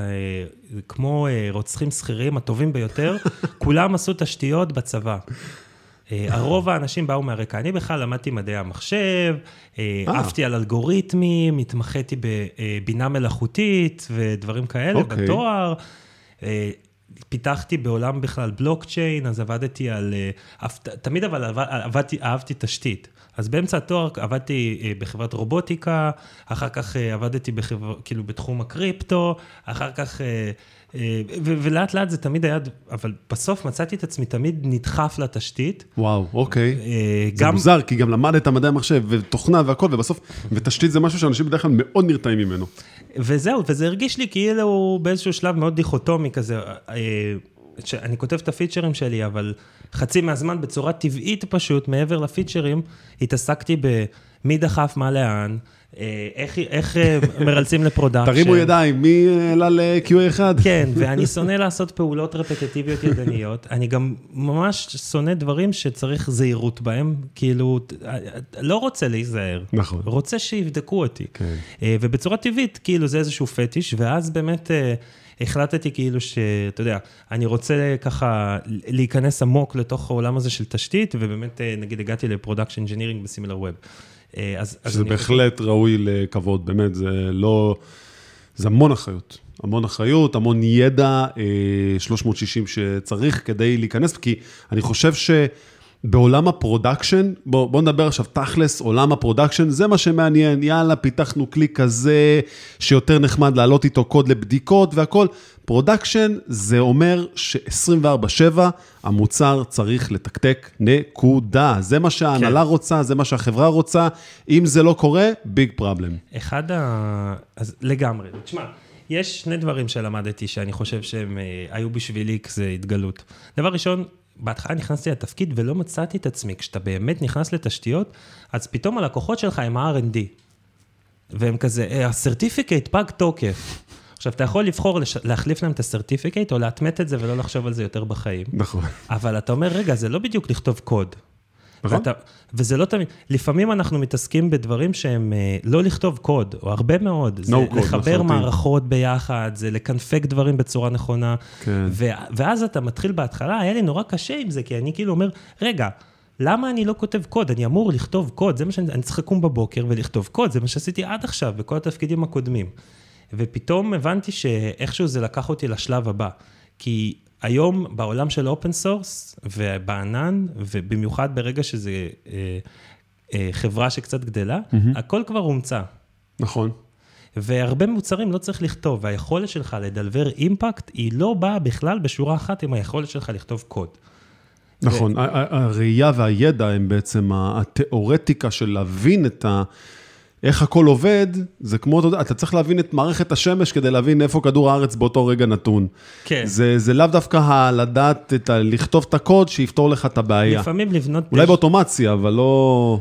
כמו אה, רוצחים שכירים הטובים ביותר, כולם עשו תשתיות בצבא. אה, הרוב האנשים באו מהרקע. אני בכלל למדתי מדעי המחשב, אה, עפתי על אלגוריתמים, התמחיתי בבינה מלאכותית ודברים כאלה okay. אוקיי. בתואר. אה, פיתחתי בעולם בכלל בלוקצ'יין, אז עבדתי על... תמיד אבל עבדתי, אהבתי תשתית. אז באמצע התואר עבדתי בחברת רובוטיקה, אחר כך עבדתי בחבר, כאילו בתחום הקריפטו, אחר כך אה, ולאט לאט זה תמיד היה, אבל בסוף מצאתי את עצמי תמיד נדחף לתשתית. וואו, אוקיי. אה, זה גם... מוזר, כי גם למדת מדעי המחשב ותוכנה והכל, ובסוף, ותשתית זה משהו שאנשים בדרך כלל מאוד נרתעים ממנו. וזהו, וזה הרגיש לי כאילו באיזשהו שלב מאוד דיכוטומי כזה. אה, שאני כותב את הפיצ'רים שלי, אבל חצי מהזמן בצורה טבעית פשוט, מעבר לפיצ'רים, התעסקתי במי דחף מה לאן, אה, איך, איך אה, מרלסים ל production. תרימו ידיים, מי העלה ל-QA1? כן, ואני שונא לעשות פעולות רפטטיביות ידניות. אני גם ממש שונא דברים שצריך זהירות בהם, כאילו, לא רוצה להיזהר. נכון. רוצה שיבדקו אותי. כן. אה, ובצורה טבעית, כאילו, זה איזשהו פטיש, ואז באמת... החלטתי כאילו שאתה יודע, אני רוצה ככה להיכנס עמוק לתוך העולם הזה של תשתית, ובאמת, נגיד, הגעתי ל production engineering ב Similarweb. אה, אז, אז שזה בהחלט חושב... ראוי לכבוד, באמת, זה לא... זה המון אחריות. המון אחריות, המון ידע, 360 אה, שצריך כדי להיכנס, כי אני חושב ש... בעולם ה production, בואו בוא נדבר עכשיו תכלס, עולם ה production, זה מה שמעניין, יאללה, פיתחנו כלי כזה, שיותר נחמד להעלות איתו קוד לבדיקות והכל. production זה אומר ש-24/7 המוצר צריך לתקתק, נקודה. זה מה שההנהלה כן. רוצה, זה מה שהחברה רוצה. אם זה לא קורה, ביג פרבלם. אחד ה... אז לגמרי. תשמע, יש שני דברים שלמדתי שאני חושב שהם אה, היו בשבילי כזה התגלות. דבר ראשון, בהתחלה נכנסתי לתפקיד ולא מצאתי את עצמי. כשאתה באמת נכנס לתשתיות, אז פתאום הלקוחות שלך הם ה-R&D. והם כזה, הסרטיפיקט פג תוקף. עכשיו, אתה יכול לבחור לש... להחליף להם את הסרטיפיקט, או לאטמת את זה ולא לחשוב על זה יותר בחיים. נכון. אבל אתה אומר, רגע, זה לא בדיוק לכתוב קוד. נכון. ואתה, וזה לא תמיד, לפעמים אנחנו מתעסקים בדברים שהם אה, לא לכתוב קוד, או הרבה מאוד. No זה code, לחבר נכון. מערכות ביחד, זה לקנפק דברים בצורה נכונה. כן. ו, ואז אתה מתחיל בהתחלה, היה לי נורא קשה עם זה, כי אני כאילו אומר, רגע, למה אני לא כותב קוד? אני אמור לכתוב קוד, זה מה שאני, אני צריך לקום בבוקר ולכתוב קוד, זה מה שעשיתי עד עכשיו, בכל התפקידים הקודמים. ופתאום הבנתי שאיכשהו זה לקח אותי לשלב הבא. כי היום בעולם של open source ובענן, ובמיוחד ברגע שזה אה, אה, חברה שקצת גדלה, mm-hmm. הכל כבר הומצא. נכון. והרבה מוצרים לא צריך לכתוב, והיכולת שלך ל deliver impact, היא לא באה בכלל בשורה אחת עם היכולת שלך לכתוב קוד. נכון, ו... הראייה והידע הם בעצם התיאורטיקה של להבין את ה... איך הכל עובד, זה כמו, אתה יודע, אתה צריך להבין את מערכת השמש כדי להבין איפה כדור הארץ באותו רגע נתון. כן. זה, זה לאו דווקא ה- לדעת, את ה, לכתוב את הקוד שיפתור לך את הבעיה. לפעמים לבנות... אולי dash- באוטומציה, אבל לא...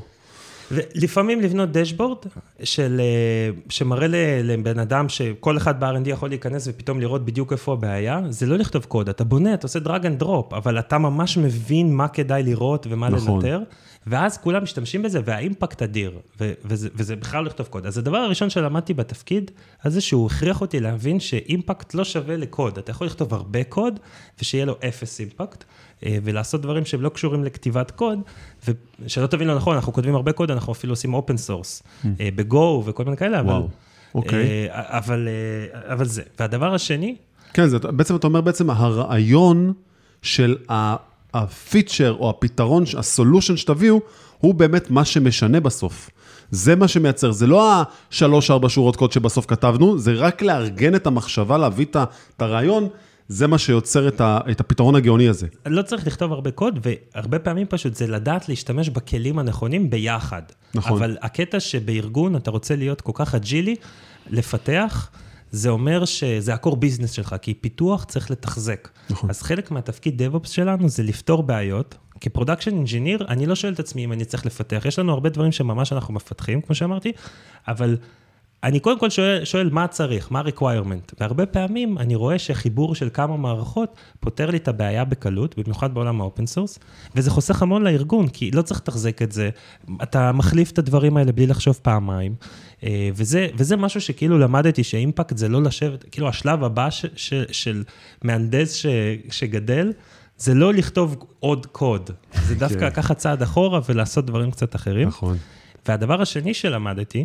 לפעמים לבנות dashboard של, אה, שמראה לבן אדם שכל אחד ב-R&D יכול להיכנס ופתאום לראות בדיוק איפה הבעיה, זה לא לכתוב קוד, אתה בונה, אתה עושה drag and drop, אבל אתה ממש מבין מה כדאי לראות ומה נכון. לנטר, ואז כולם משתמשים בזה, וה impact אדיר, ו- וזה, וזה בכלל לא לכתוב קוד. אז הדבר הראשון שלמדתי בתפקיד, אז זה שהוא הכריח אותי להבין ש impact לא שווה לקוד. אתה יכול לכתוב הרבה קוד, ושיהיה לו אפס impact, אה, ולעשות דברים שהם לא קשורים לכתיבת קוד, ושלא תבין לא נכון, אנחנו כותבים הרבה קוד, אנחנו אפילו עושים open source, ב Go וכל מיני כאלה, אבל... וואו, אוקיי. אה, אבל, אה, אבל זה. והדבר השני, כן, זה, בעצם אתה אומר, בעצם הרעיון של ה- הפיצ'ר או הפתרון, ה solution שתביאו, הוא באמת מה שמשנה בסוף. זה מה שמייצר, זה לא השלוש-ארבע שורות קוד שבסוף כתבנו, זה רק לארגן את המחשבה, להביא את את הרעיון, זה מה שיוצר את, ה, את הפתרון הגאוני הזה. לא צריך לכתוב הרבה קוד, והרבה פעמים פשוט זה לדעת להשתמש בכלים הנכונים ביחד. נכון. אבל הקטע שבארגון אתה רוצה להיות כל כך agile-י, לפתח, זה אומר שזה ה core business שלך, כי פיתוח צריך לתחזק. נכון. אז חלק מהתפקיד DevOps שלנו זה לפתור בעיות. כ production engineer, אני לא שואל את עצמי אם אני צריך לפתח. יש לנו הרבה דברים שממש אנחנו מפתחים, כמו שאמרתי, אבל אני קודם כל שואל, שואל מה צריך, מה ה-requirement, והרבה פעמים אני רואה שחיבור של כמה מערכות פותר לי את הבעיה בקלות, במיוחד בעולם ה open source, וזה חוסך המון לארגון, כי לא צריך לתחזק את זה, אתה מחליף את הדברים האלה בלי לחשוב פעמיים, וזה, וזה משהו שכאילו למדתי ש impact זה לא לשבת, כאילו השלב הבא ש, ש, של מהנדס ש, שגדל, זה לא לכתוב עוד קוד, זה דווקא כן. לקחת צעד אחורה ולעשות דברים קצת אחרים. נכון. והדבר השני שלמדתי,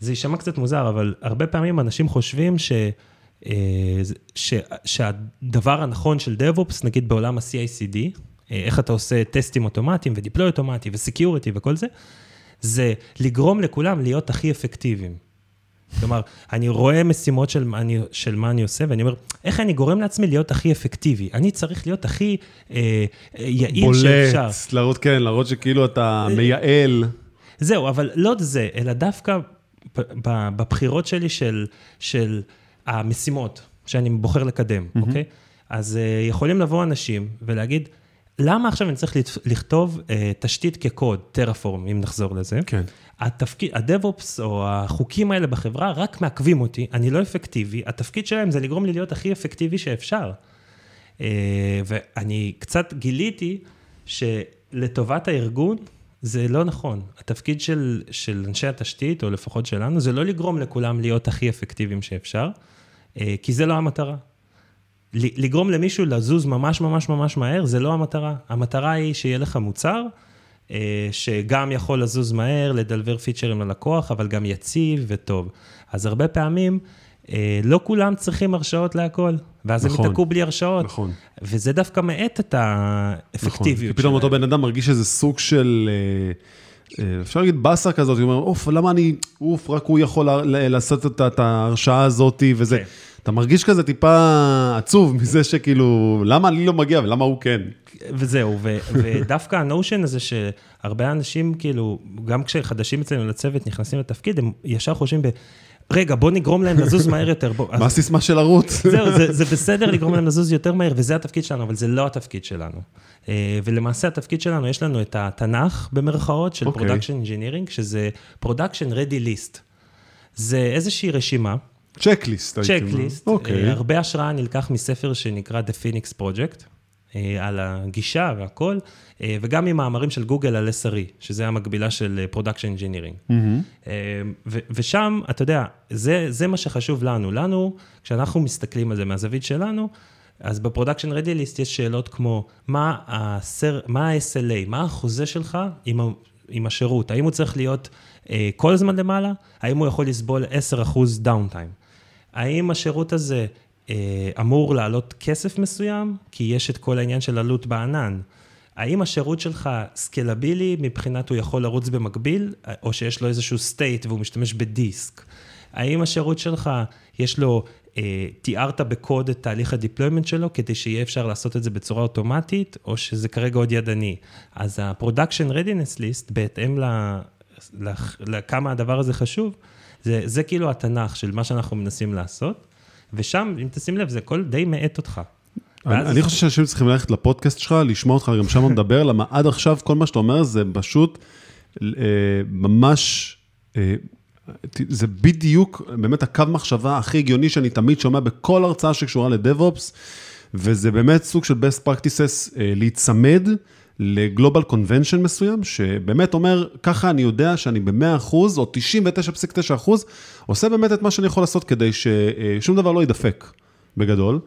זה יישמע קצת מוזר, אבל הרבה פעמים אנשים חושבים ש, אה, ש, שהדבר הנכון של DevOps, נגיד בעולם ה-CICD, אה, איך אתה עושה טסטים אוטומטיים ודיפלוי אוטומטי וסקיוריטי וכל זה, זה לגרום לכולם להיות הכי אפקטיביים. כלומר, אני רואה משימות של, אני- של מה אני עושה, ואני אומר, איך אני גורם לעצמי להיות הכי אפקטיבי? אני צריך להיות הכי אה, אה, יעיל שאפשר. בולט, להראות, כן, להראות שכאילו אתה מייעל. זהו, אבל לא זה, אלא דווקא בבחירות שלי של, של המשימות שאני בוחר לקדם, mm-hmm. אוקיי? אז uh, יכולים לבוא אנשים ולהגיד, למה עכשיו אני צריך לכת- לכתוב uh, תשתית כקוד, טרפורם, אם נחזור לזה? כן. התפקיד, הדב-אופס או החוקים האלה בחברה רק מעכבים אותי, אני לא אפקטיבי, התפקיד שלהם זה לגרום לי להיות הכי אפקטיבי שאפשר. אה, ואני קצת גיליתי שלטובת הארגון זה לא נכון. התפקיד של, של אנשי התשתית, או לפחות שלנו, זה לא לגרום לכולם להיות הכי אפקטיביים שאפשר, אה, כי זה לא המטרה. לגרום למישהו לזוז ממש ממש ממש מהר, זה לא המטרה. המטרה היא שיהיה לך מוצר, אה, שגם יכול לזוז מהר, לדלבר פיצ'רים ללקוח, אבל גם יציב וטוב. אז הרבה פעמים, אה, לא כולם צריכים הרשאות להכל, ואז נכון. הם ייתקעו בלי הרשאות. נכון. וזה דווקא מאט את נכון. האפקטיביות כי פתאום אותו בן אדם מרגיש איזה סוג של, אה, אפשר להגיד באסה כזאת, הוא אומר, אוף, למה אני, אוף, רק הוא יכול לעשות את ההרשאה הזאת וזה. כן. אתה מרגיש כזה טיפה עצוב מזה שכאילו, למה אני לא מגיע ולמה הוא כן? וזהו, ו- ודווקא ה notion הזה שהרבה אנשים, כאילו, גם כשחדשים אצלנו לצוות נכנסים לתפקיד, הם ישר חושבים ב... רגע, בוא נגרום להם לזוז מהר יותר. בוא, מה הסיסמה של ערוץ? זהו, זה, זה בסדר לגרום להם לזוז יותר מהר, וזה התפקיד שלנו, אבל זה לא התפקיד שלנו. אה, ולמעשה התפקיד שלנו, יש לנו את התנ"ך, במרכאות, של אוקיי. Production Engineering, שזה Production Ready List. זה איזושהי רשימה, צ'קליסט. הייתי. צ'קליסט, אוקיי. אה, הרבה השראה נלקח מספר שנקרא The Phoenix Project, אה, על הגישה והכל, אה, וגם ממאמרים של גוגל על SRE, שזה המקבילה של Production Engineering. אה, ו- ושם, אתה יודע, זה, זה מה שחשוב לנו. לנו, כשאנחנו מסתכלים על זה מהזווית שלנו, אז ב production ready list יש שאלות כמו, מה ה-SLA, מה, ה-SLA, מה החוזה שלך עם, ה- עם השירות? האם הוא צריך להיות אה, כל הזמן למעלה? האם הוא יכול לסבול 10% downtime? האם השירות הזה אה, אמור לעלות כסף מסוים? כי יש את כל העניין של עלות בענן. האם השירות שלך scalable-י מבחינת הוא יכול לרוץ במקביל, או שיש לו איזשהו state והוא משתמש בדיסק? האם השירות שלך, יש לו, אה, תיארת בקוד את תהליך ה deployment שלו, כדי שיהיה אפשר לעשות את זה בצורה אוטומטית, או שזה כרגע עוד ידני? אז ה-Production Readiness List, בהתאם לכמה הדבר הזה חשוב, זה, זה כאילו התנ"ך של מה שאנחנו מנסים לעשות, ושם, אם תשים לב, זה הכל די מאט אותך. אני, אני חושב שאנשים צריכים ללכת לפודקאסט שלך, לשמוע אותך גם שם מדבר, למה עד עכשיו כל מה שאתה אומר זה פשוט אה, ממש, אה, זה בדיוק באמת הקו מחשבה הכי הגיוני שאני תמיד שומע בכל הרצאה שקשורה לדב-אופס, וזה באמת סוג של best practices אה, להיצמד. לגלובל קונבנשן מסוים, שבאמת אומר, ככה אני יודע שאני ב-100% או 99.9% עושה באמת את מה שאני יכול לעשות כדי ששום דבר לא יידפק, בגדול,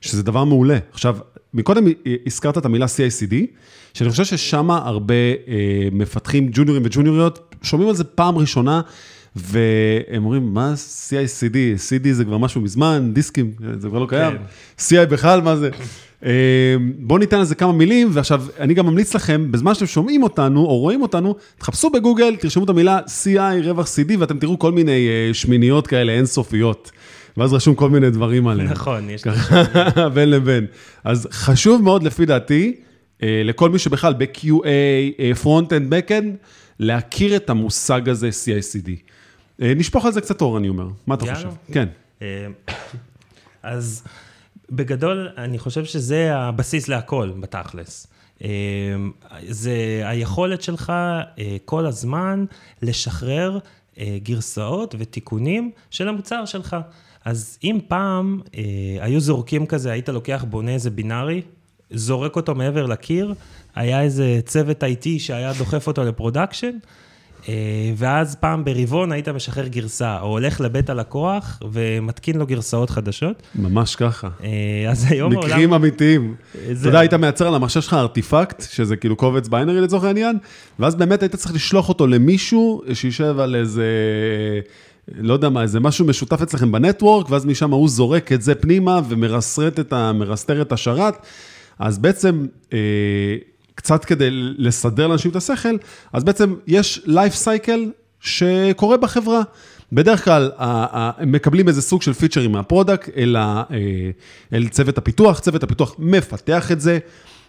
שזה דבר מעולה. עכשיו, מקודם הזכרת את המילה CICD, שאני חושב ששם הרבה אה, מפתחים ג'וניורים וג'וניוריות, שומעים על זה פעם ראשונה, והם אומרים, מה CICD? CD זה כבר משהו מזמן, דיסקים, זה כבר לא קיים. כן. CI בכלל, מה זה? אה, בואו ניתן לזה כמה מילים, ועכשיו, אני גם ממליץ לכם, בזמן שאתם שומעים אותנו או רואים אותנו, תחפשו בגוגל, תרשמו את המילה CI רווח CD, ואתם תראו כל מיני אה, שמיניות כאלה אינסופיות. ואז רשום כל מיני דברים עליהם. נכון, יש לך. בין לבין. אז חשוב מאוד, לפי דעתי, אה, לכל מי שבכלל ב-QA, Front-End, Back-End, להכיר את המושג הזה CI/CD. נשפוך על זה קצת אור, אני אומר. מה אתה חושב? כן. אז בגדול, אני חושב שזה הבסיס להכל, בתכלס. אה, זה היכולת שלך אה, כל הזמן לשחרר אה, גרסאות ותיקונים של המוצר שלך. אז אם פעם היו זורקים כזה, היית לוקח, בונה איזה binary, זורק אותו מעבר לקיר, היה איזה צוות IT שהיה דוחף אותו ל production, ואז פעם ברבעון היית משחרר גרסה, או הולך לבית הלקוח ומתקין לו גרסאות חדשות. ממש ככה. אה, אז היום העולם... מקרים אמיתיים. אתה יודע, היית מייצר על המחשב שלך artifact, שזה כאילו קובץ binary לצורך העניין, ואז באמת היית צריך לשלוח אותו למישהו שישב על איזה... לא יודע מה, איזה משהו משותף אצלכם ב network, ואז משם הוא זורק את זה פנימה ומרסטרט את ה... מרסטרט את השרת. אז בעצם, אה, קצת כדי לסדר לאנשים את השכל, אז בעצם יש life cycle שקורה בחברה. בדרך כלל הם מקבלים איזה סוג של פיצ'רים מה product אל, אה, אל צוות הפיתוח, צוות הפיתוח מפתח את זה,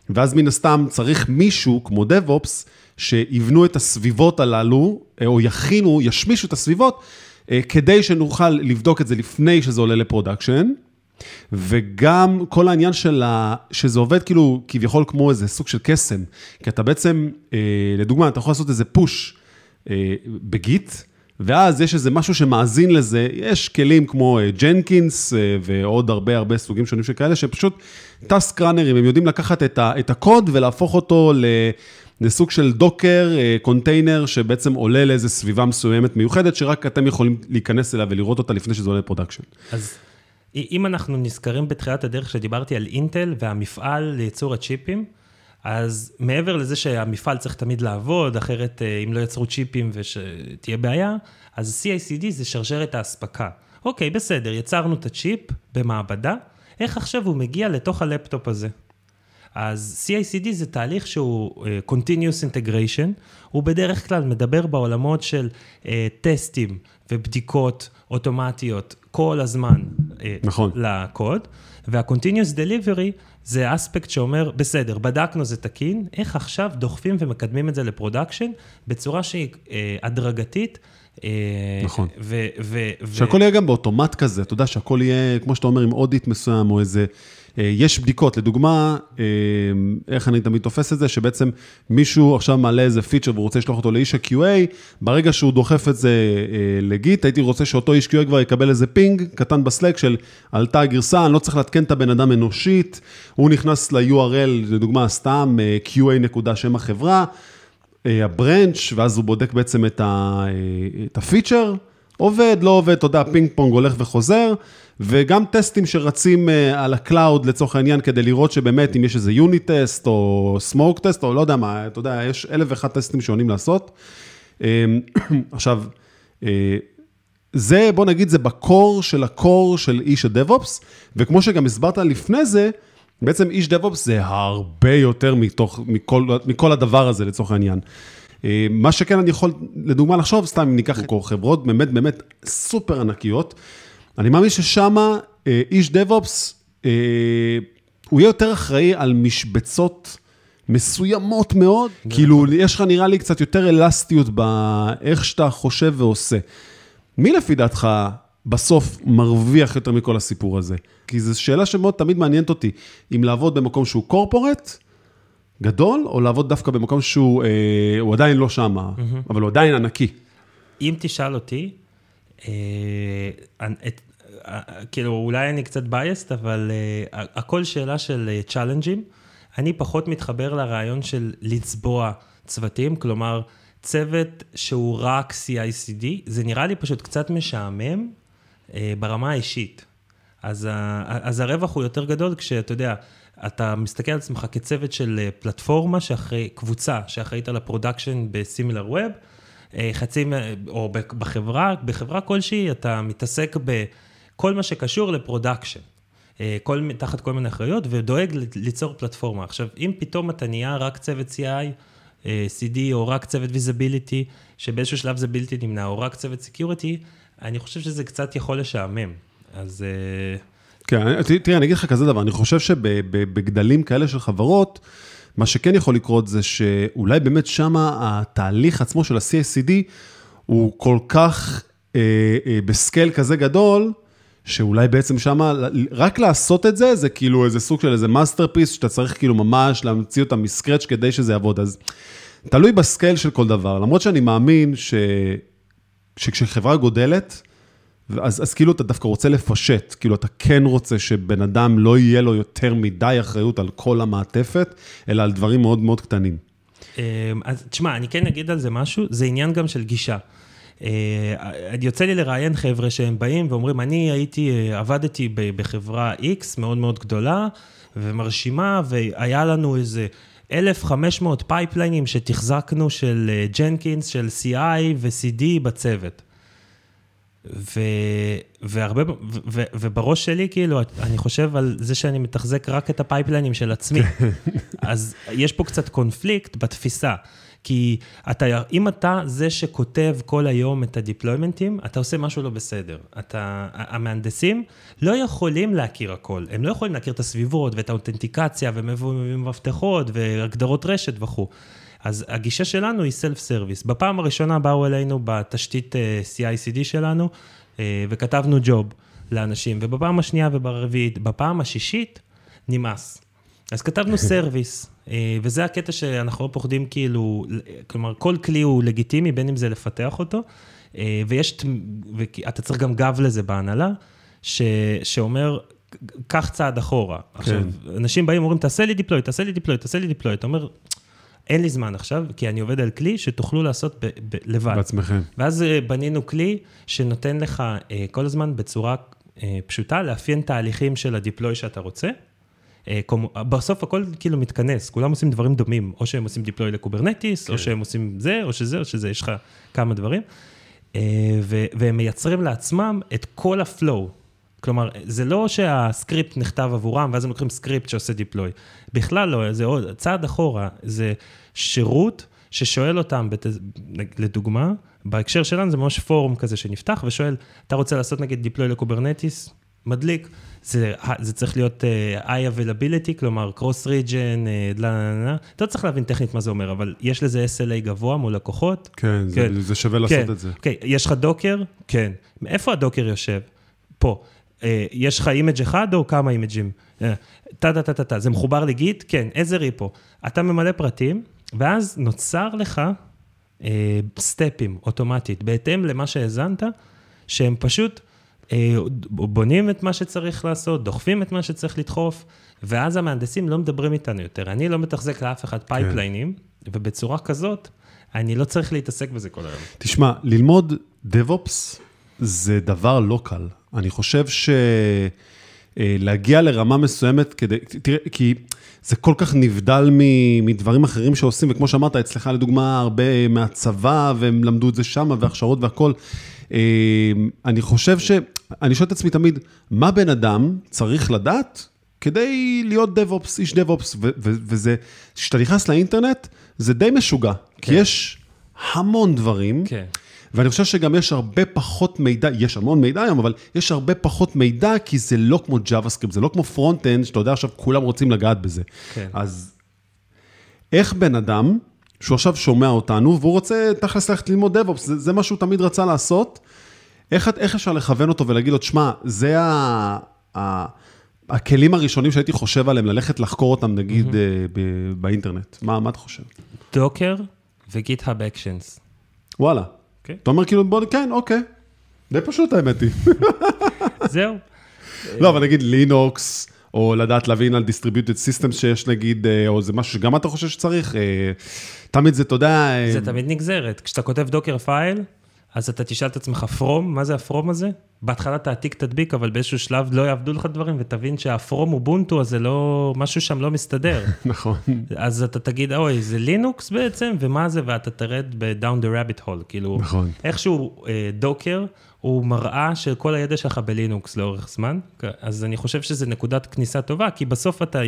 ואז מן הסתם צריך מישהו כמו DevOps, שיבנו את הסביבות הללו, אה, או יכינו, ישמישו את הסביבות, אה, כדי שנוכל לבדוק את זה לפני שזה עולה ל production. וגם כל העניין של ה... שזה עובד כאילו כביכול כמו איזה סוג של קסם, כי אתה בעצם, אה, לדוגמה, אתה יכול לעשות איזה push אה, ב Git, ואז יש איזה משהו שמאזין לזה, יש כלים כמו Jenkins אה, אה, ועוד הרבה הרבה סוגים שונים של כאלה, שפשוט task runner ים, הם יודעים לקחת את, ה, את הקוד ולהפוך אותו ל... לסוג של Docker, אה, קונטיינר, שבעצם עולה לאיזה סביבה מסוימת מיוחדת, שרק אתם יכולים להיכנס אליה ולראות אותה לפני שזה עולה ל production. אז אם אנחנו נזכרים בתחילת הדרך שדיברתי על אינטל והמפעל לייצור הצ'יפים, אז מעבר לזה שהמפעל צריך תמיד לעבוד, אחרת אה, אם לא יצרו צ'יפים ושתהיה בעיה, אז CI/CD זה שרשרת האספקה. אוקיי, בסדר, יצרנו את הצ'יפ במעבדה, איך עכשיו הוא מגיע לתוך הלפטופ הזה? אז CI/CD זה תהליך שהוא uh, Continuous Integration, הוא בדרך כלל מדבר בעולמות של uh, test ים ובדיקות אוטומטיות כל הזמן נכון. לקוד, וה-Continuous Delivery זה אספקט שאומר, בסדר, בדקנו זה תקין, איך עכשיו דוחפים ומקדמים את זה ל production בצורה שהיא uh, הדרגתית. נכון. ו- ו- שהכל יהיה גם באוטומט כזה, אתה יודע, שהכל יהיה, כמו שאתה אומר, עם audit מסוים, או איזה אה, יש בדיקות, לדוגמה, אה, איך אני תמיד תופס את זה, שבעצם מישהו עכשיו מעלה איזה feature והוא רוצה לשלוח אותו לאיש ה-QA, ברגע שהוא דוחף את זה אה, ל Git, הייתי רוצה שאותו איש QA כבר יקבל איזה ping קטן ב Slack של עלתה הגרסה, אני לא צריך לעדכן את הבן אדם אנושית, הוא נכנס ל-URL, לדוגמה, סתם QA נקודה שם החברה, ה branch, ואז הוא בודק בעצם את ה feature, עובד, לא עובד, אתה יודע, פינג פונג הולך וחוזר. וגם טסטים שרצים אה, על ה cloud לצורך העניין, כדי לראות שבאמת אם יש איזה unit test או smoke test, או לא יודע מה, אתה יודע, יש אלף ואחד טסטים שעונים לעשות. אמ, עכשיו, אה, זה, בוא נגיד, זה ב core של ה core של איש ה DevOps, וכמו שגם הסברת לפני זה, בעצם איש דב-אופס זה הרבה יותר מתוך, מכל, מכל הדבר הזה לצורך העניין. אה, מה שכן אני יכול, לדוגמה, לחשוב, סתם אם ניקח חברות באמת באמת סופר ענקיות, אני מאמין ששם אה, איש דב-אופס, אה, הוא יהיה יותר אחראי על משבצות מסוימות מאוד, כאילו, יש לך נראה לי קצת יותר אלסטיות באיך שאתה חושב ועושה. מי לפי דעתך בסוף מרוויח יותר מכל הסיפור הזה? כי זו שאלה שמאוד תמיד מעניינת אותי, אם לעבוד במקום שהוא קורפורט, גדול, או לעבוד דווקא במקום שהוא אה, הוא עדיין לא שם, mm-hmm. אבל הוא עדיין ענקי. אם תשאל אותי, אה, את, אה, כאילו, אולי אני קצת בייסט, אבל אה, הכל שאלה של אה, צ'אלנג'ים. אני פחות מתחבר לרעיון של לצבוע צוותים, כלומר, צוות שהוא רק CI/CD, זה נראה לי פשוט קצת משעמם אה, ברמה האישית. אז, אז הרווח הוא יותר גדול כשאתה יודע, אתה מסתכל על עצמך כצוות של אה, פלטפורמה, שאחרי, קבוצה שאחראית על ה production ב Similarweb, אה, חצי, או בחברה, בחברה כלשהי, אתה מתעסק בכל מה שקשור ל production. אה, כל, תחת כל מיני אחריות, ודואג ליצור פלטפורמה. עכשיו, אם פתאום אתה נהיה רק צוות CI/CD, או רק צוות visibility, שבאיזשהו שלב זה בלתי נמנע, או רק צוות security, אני חושב שזה קצת יכול לשעמם. אז... כן, תראה, אני אגיד לך כזה דבר, אני חושב שבגדלים כאלה של חברות, מה שכן יכול לקרות זה שאולי באמת שם התהליך עצמו של ה-CI/CD הוא כל כך אה, אה, ב scale כזה גדול, שאולי בעצם שם, רק לעשות את זה, זה כאילו איזה סוג של איזה masterpiece, שאתה צריך כאילו ממש להמציא אותה מ scratch כדי שזה יעבוד. אז תלוי בסקייל של כל דבר, למרות שאני מאמין ש... שכשחברה גודלת, אז, כאילו אתה דווקא רוצה לפשט, כאילו אתה כן רוצה שבן אדם לא יהיה לו יותר מדי אחריות על כל המעטפת, אלא על דברים מאוד מאוד קטנים. אמ, אז תשמע, אני כן אגיד על זה משהו, זה עניין גם של גישה. אה, יוצא לי לראיין חבר'ה שהם באים ואומרים, אני הייתי, אה, עבדתי בחברה X מאוד מאוד גדולה ומרשימה, והיה לנו איזה 1,500 pipeline ים שתחזקנו של Jenkins, אה, של CI ו-CD בצוות. ו, והרבה, ו, ו, ובראש שלי, כאילו, אני חושב על זה שאני מתחזק רק את ה pipeline ים של עצמי. אז יש פה קצת קונפליקט בתפיסה. כי אתה, אם אתה זה שכותב כל היום את ה deployment ים, אתה עושה משהו לא בסדר. אתה, המהנדסים לא יכולים להכיר הכל. הם לא יכולים להכיר את הסביבות ואת האותנטיקציה ומפתחות והגדרות רשת וכו'. אז הגישה שלנו היא self service. בפעם הראשונה באו אלינו בתשתית אה, CI/CD שלנו, אה, וכתבנו job לאנשים, ובפעם השנייה וברביעית, בפעם השישית, נמאס. אז כתבנו service, אה, וזה הקטע שאנחנו לא פוחדים כאילו, כלומר, כל כלי הוא לגיטימי, בין אם זה לפתח אותו, ויש, ואתה צריך גם גב לזה בהנהלה, ש, שאומר, קח צעד אחורה. כן. עכשיו, אנשים באים ואומרים, תעשה לי deploy, תעשה לי deploy, תעשה לי deploy, אתה אומר, אין לי זמן עכשיו, כי אני עובד על כלי שתוכלו לעשות ב- ב- לבד. בעצמכם. ואז אה, בנינו כלי שנותן לך אה, כל הזמן בצורה אה, פשוטה לאפיין תהליכים של ה deploy שאתה רוצה. בסוף הכל כאילו מתכנס, כולם עושים דברים דומים, או שהם עושים deploy ל Kubernetes, כן. או שהם עושים זה, או שזה, או שזה, יש לך כמה דברים. והם מייצרים לעצמם את כל ה flow. כלומר, זה לא שה script נכתב עבורם, ואז הם לוקחים script שעושה deploy. בכלל לא, זה עוד צעד אחורה, זה שירות ששואל אותם, בת... לדוגמה, בהקשר שלנו זה ממש form כזה שנפתח ושואל, אתה רוצה לעשות נגיד deploy ל Kubernetes? מדליק. זה, זה צריך להיות uh, high availability, כלומר cross region, uh, אתה לא צריך להבין טכנית מה זה אומר, אבל יש לזה SLA גבוה מול לקוחות. כן, כן. זה, זה שווה לעשות כן, את זה. כן, יש לך Docker? כן. איפה ה Docker יושב? פה. אה, יש לך image אחד או כמה image ים? אה, זה מחובר ל Git? כן, איזה repo? אתה ממלא פרטים, ואז נוצר לך אה, step ים אוטומטית, בהתאם למה שהזנת, שהם פשוט אה, בונים את מה שצריך לעשות, דוחפים את מה שצריך לדחוף, ואז המהנדסים לא מדברים איתנו יותר. אני לא מתחזק לאף אחד פייפליינים, כן. ובצורה כזאת, אני לא צריך להתעסק בזה כל היום. תשמע, ללמוד DevOps זה דבר לא קל. אני חושב שלהגיע לרמה מסוימת כדי, תראה, כי זה כל כך נבדל מדברים אחרים שעושים, וכמו שאמרת, אצלך לדוגמה הרבה מהצבא, והם למדו את זה שם, והכשרות והכול. אה, אני חושב ש... אני שואל את עצמי תמיד, מה בן אדם צריך לדעת כדי להיות DevOps, איש DevOps, וזה, כשאתה נכנס לאינטרנט, זה די משוגע, כן. כי יש המון דברים. כן. ואני חושב שגם יש הרבה פחות מידע, יש המון מידע היום, אבל יש הרבה פחות מידע, כי זה לא כמו JavaScript, זה לא כמו front-end, שאתה יודע עכשיו כולם רוצים לגעת בזה. כן. אז איך בן אדם, שהוא עכשיו שומע אותנו, והוא רוצה תכלס ללכת ללמוד DevOps, זה, זה מה שהוא תמיד רצה לעשות, איך, איך אפשר לכוון אותו ולהגיד לו, תשמע, זה ה, ה, הכלים הראשונים שהייתי חושב עליהם, ללכת לחקור אותם, נגיד, mm-hmm. ב, באינטרנט. מה, מה אתה חושב? דוקר וגיט-האב אקשנס. וואלה. Okay. אתה אומר כאילו, בוא, כן, אוקיי. די פשוט האמת היא. זהו. לא, אבל נגיד לינוקס, או לדעת להבין על distributed systems שיש נגיד, אה, או זה משהו שגם אתה חושב שצריך, אה, תמיד זה, אתה יודע... זה תמיד נגזרת. כשאתה כותב Docker file, אז אתה תשאל את עצמך, FROM, מה זה ה FROM הזה? בהתחלה תעתיק, תדביק, אבל באיזשהו שלב לא יעבדו לך דברים, ותבין שה FROM הוא אובונטו, אז זה לא, משהו שם לא מסתדר. נכון. אז אתה תגיד, אוי, זה לינוקס בעצם, ומה זה, ואתה תרד ב- down the rabbit hole, כאילו, נכון. איכשהו Docker, אה, הוא מראה של כל הידע שלך בלינוקס לאורך זמן, אז אני חושב שזה נקודת כניסה טובה, כי בסוף אתה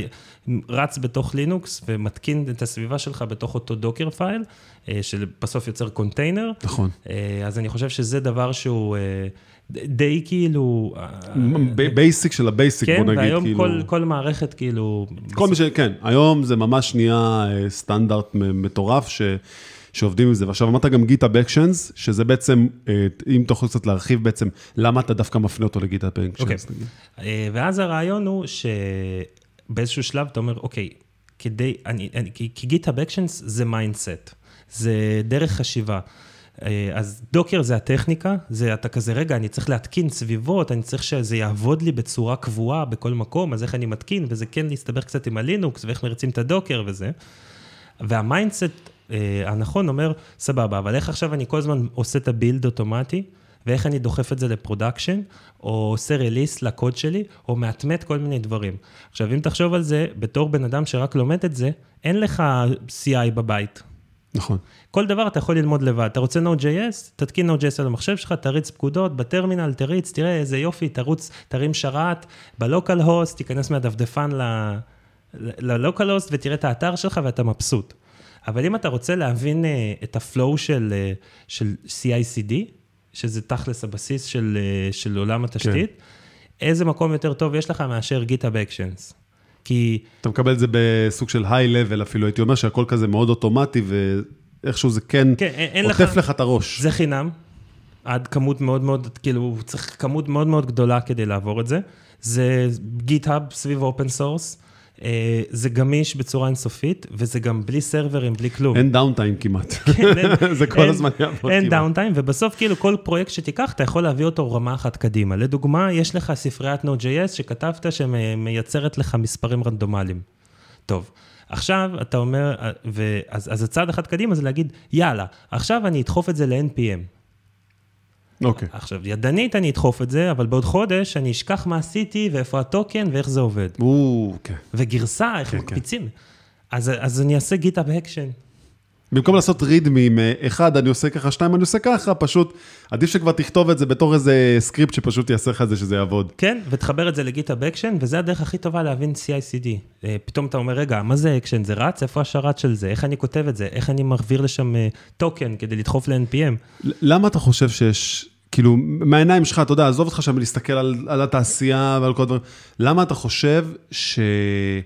רץ בתוך לינוקס ומתקין את הסביבה שלך בתוך אותו Docker file, אה, שבסוף יוצר קונטיינר. נכון. אה, אז אני חושב שזה דבר שהוא... אה, די כאילו... basic של ה basic, כן, בוא נגיד, והיום כאילו... כל, כל מערכת כאילו... כל מי ש... כן, היום זה ממש נהיה סטנדרט מטורף, ש... שעובדים עם זה. ועכשיו אמרת גם GitHub Actions, שזה בעצם, אה, אם יכול קצת להרחיב בעצם, למה אתה דווקא מפנה אותו ל GitHub Actions, אוקיי. אה, ואז הרעיון הוא שבאיזשהו שלב אתה אומר, אוקיי, כדי, אני, אני, כי GitHub Actions זה mindset, זה דרך חשיבה. אה, אז Docker זה הטכניקה, זה אתה כזה, רגע, אני צריך להתקין סביבות, אני צריך שזה יעבוד לי בצורה קבועה בכל מקום, אז איך אני מתקין, וזה כן להסתבך קצת עם הלינוקס, ואיך מריצים את ה Docker וזה. וה mindset הנכון אומר, סבבה, אבל איך עכשיו אני כל הזמן עושה את ה build אוטומטי, ואיך אני דוחף את זה ל production, או עושה release לקוד שלי, או מאטמט כל מיני דברים. עכשיו, אם תחשוב על זה, בתור בן אדם שרק לומד את זה, אין לך CI בבית. נכון. כל דבר אתה יכול ללמוד לבד. אתה רוצה Node.js? תתקין Node.js על המחשב שלך, תריץ פקודות, בטרמינל תריץ, תראה איזה יופי, תרוץ, תרים שרת, ב localhost, תיכנס מהדפדפן ל localhost ותראה את האתר שלך ואתה מבסוט. אבל אם אתה רוצה להבין uh, את ה flow של, uh, של CI/CD, שזה תכלס הבסיס של, uh, של עולם התשתית, כן. איזה מקום יותר טוב יש לך מאשר GitHub Actions? כי... אתה מקבל את זה בסוג של high-level אפילו, הייתי אומר שהכל כזה מאוד אוטומטי, ואיכשהו זה כן, כן אין, עוטף לך... לך את הראש. זה חינם, עד כמות מאוד מאוד, כאילו, צריך כמות מאוד מאוד גדולה כדי לעבור את זה. זה GitHub סביב open source. אה, זה גמיש בצורה אינסופית, וזה גם בלי serverים, בלי כלום. אין דאונטיים כמעט. כן, זה כל הזמן יעבוד כמעט. אין דאונטיים, ובסוף כאילו כל פרויקט שתיקח, אתה יכול להביא אותו רמה אחת קדימה. לדוגמה, יש לך ספריית Node.js שכתבת שמייצרת לך מספרים רנדומליים. טוב. עכשיו אתה אומר, ואז, אז הצעד אחד קדימה זה להגיד, יאללה, עכשיו אני אדחוף את זה ל-NPM. אוקיי. Okay. עכשיו, ידנית אני אדחוף את זה, אבל בעוד חודש אני אשכח מה עשיתי ואיפה הטוקן ואיך זה עובד. או, כן. וגרסה, איך okay, כן, כן. מקפיצים. Okay. אז, אז אני אעשה GitHub Action. במקום לעשות READMEים, אחד, אני עושה ככה, שתיים, אני עושה ככה, פשוט עדיף שכבר תכתוב את זה בתור איזה סקריפט שפשוט יעשה לך את זה שזה יעבוד. כן, ותחבר את זה ל GitHub Action, וזה הדרך הכי טובה להבין CI/CD. אה, פתאום אתה אומר, רגע, מה זה אקשן? זה רץ? איפה השרת של זה? איך אני כותב את זה? איך אני מעביר לשם token אה, כדי לדחוף ל-NPM? למה אתה חושב שיש כאילו, מהעיניים שלך, אתה יודע, עזוב אותך שם להסתכל על, על התעשייה ועל כל הדברים, למה אתה חושב שאין